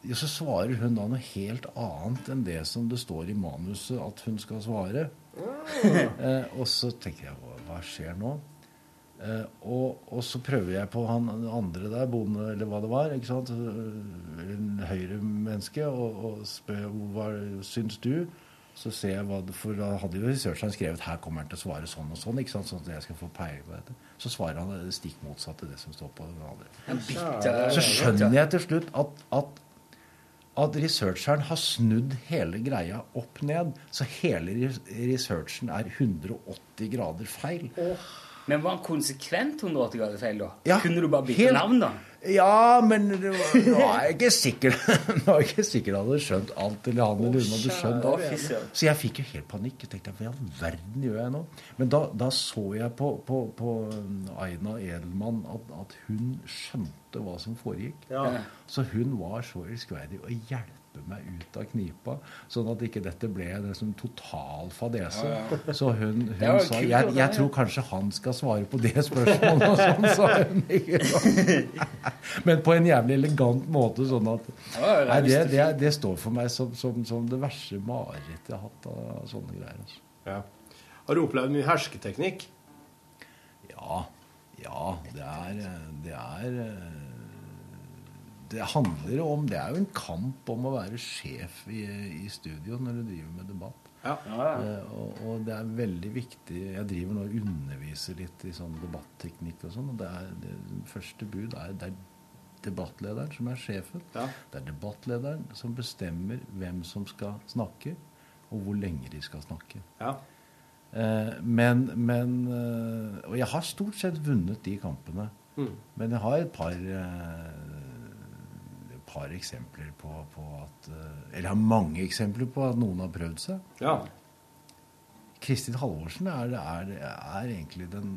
ja, Så svarer hun da noe helt annet enn det som det står i manuset at hun skal svare. Eh, og så tenker jeg hva, hva skjer nå? Eh, og, og så prøver jeg på han andre der, bonde eller hva det var, ikke sant? En Høyre-menneske, og, og spør hva syns du? Så ser jeg hva det, For da hadde jo researcheren skrevet her kommer han til å svare sånn og sånn. ikke sant? Sånn at jeg skal få peiling på dette. Så svarer han det stikk motsatt til det som står på den andre. Så skjønner jeg til slutt at, at at researcheren har snudd hele greia opp ned. Så hele researchen er 180 grader feil. Men var han konsekvent 180 grader feil, da? Ja, Kunne du bare bytte helt- navn, da? Ja, men det var, nå er jeg ikke sikker Nå er jeg ikke sikker han hadde skjønt alt. Eller han eller hun hadde skjønt alt. Så jeg fikk jo helt panikk. Jeg tenkte hva i all verden gjør jeg nå? Men da, da så jeg på, på, på um, Aina Edelmann at, at hun skjønte hva som foregikk. Ja. Så hun var så elskverdig å hjelpe meg ut av knipa, sånn at ikke dette ble en liksom total fadese. Så hun, hun sa kult, jeg, jeg tror kanskje han skal svare på det spørsmålet, og sånn sa hun. Men på en jævlig elegant måte, sånn at Ja, det Nei, det, det, det står for meg som, som, som det verste marerittet jeg har hatt av sånne greier. Altså. Ja. Har du opplevd mye hersketeknikk? Ja, ja, det er Det er Det handler om Det er jo en kamp om å være sjef i, i studio når du driver med debatt. Eh, og, og det er veldig viktig Jeg driver nå og underviser litt i sånn debatteknikk og sånn. og det er det, Første bud er det er debattlederen som er sjefen. Ja. Det er debattlederen som bestemmer hvem som skal snakke, og hvor lenge de skal snakke. Ja. Eh, men, men eh, Og jeg har stort sett vunnet de kampene. Mm. Men jeg har et par eh, par eksempler på, på at eh, Eller har mange eksempler på at noen har prøvd seg. ja. Kristin Halvorsen er, er, er egentlig den,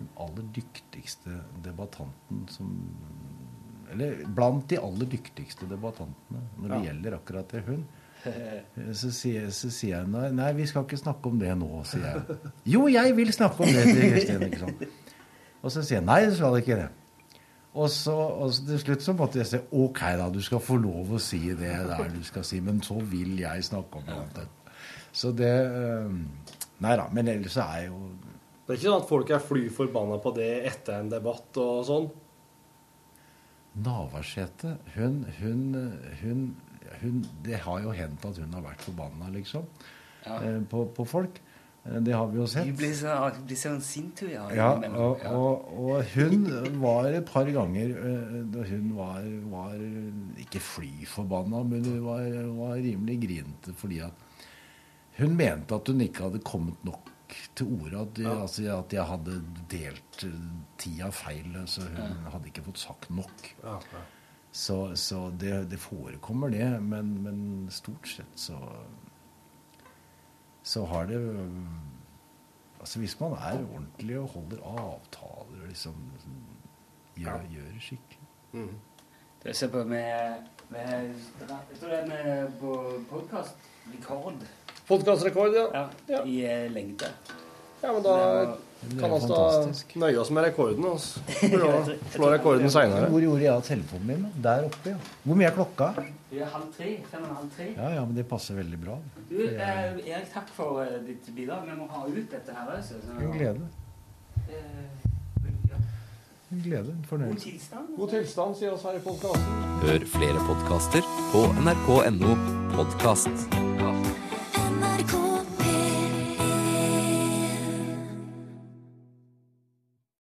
den aller dyktigste debattanten som Eller blant de aller dyktigste debattantene når det Ja. gjelder akkurat det. Hun. Så sier, så sier jeg nei, nei, vi skal ikke snakke om det nå, sier jeg. Jo, jeg vil snakke om det, sier Kristin. Og så sier jeg nei, du skal ikke det. Og så, og så til slutt så måtte jeg si ok, da, du skal få lov å si det der du skal si, men så vil jeg snakke om noe annet. Så det eh, Nei da, men ellers så er jo Det er ikke sånn at folk er fly forbanna på det etter en debatt og sånn? Navarsete, hun, hun, hun, hun Det har jo hendt at hun har vært forbanna, liksom, Ja. eh, på, på folk. Eh, Det har vi jo sett. Du blir så, blir sånn sint, ja. Ja, og, og, og hun var et par ganger eh, da Hun var, var ikke fly forbanna, men hun var, var rimelig grinete fordi at hun mente at hun ikke hadde kommet nok til orde. At, Ja. altså, at jeg hadde delt eh, tida feil. Så hun hadde ikke fått sagt nok. Så, så det, det forekommer, det. Men, men stort sett så så har det Altså Hvis man er ordentlig og holder avtaler og liksom gjør, gjør det skikkelig. Du ser på med, med Jeg tror det er med på podkast. Rekord. Podkastrekord, ja. Ja, I eh, lengde. Ja, men da Det kan fantastisk. nøye oss med rekorden. Altså. Slå rekorden seinere. Hvor gjorde jeg av telefonen min? Der oppe, ja. Hvor mye er klokka? Det er halv tre. Fem og halv tre. Ja, ja, men det passer veldig bra. Du, eh, Erik, takk for eh, ditt bidrag. Vi må ha ut dette her. Altså, så- En glede. Eh, En glede. En God tilstand. God tilstand, sier oss her i podkasten. Hør flere podkaster på nrk.no podkast.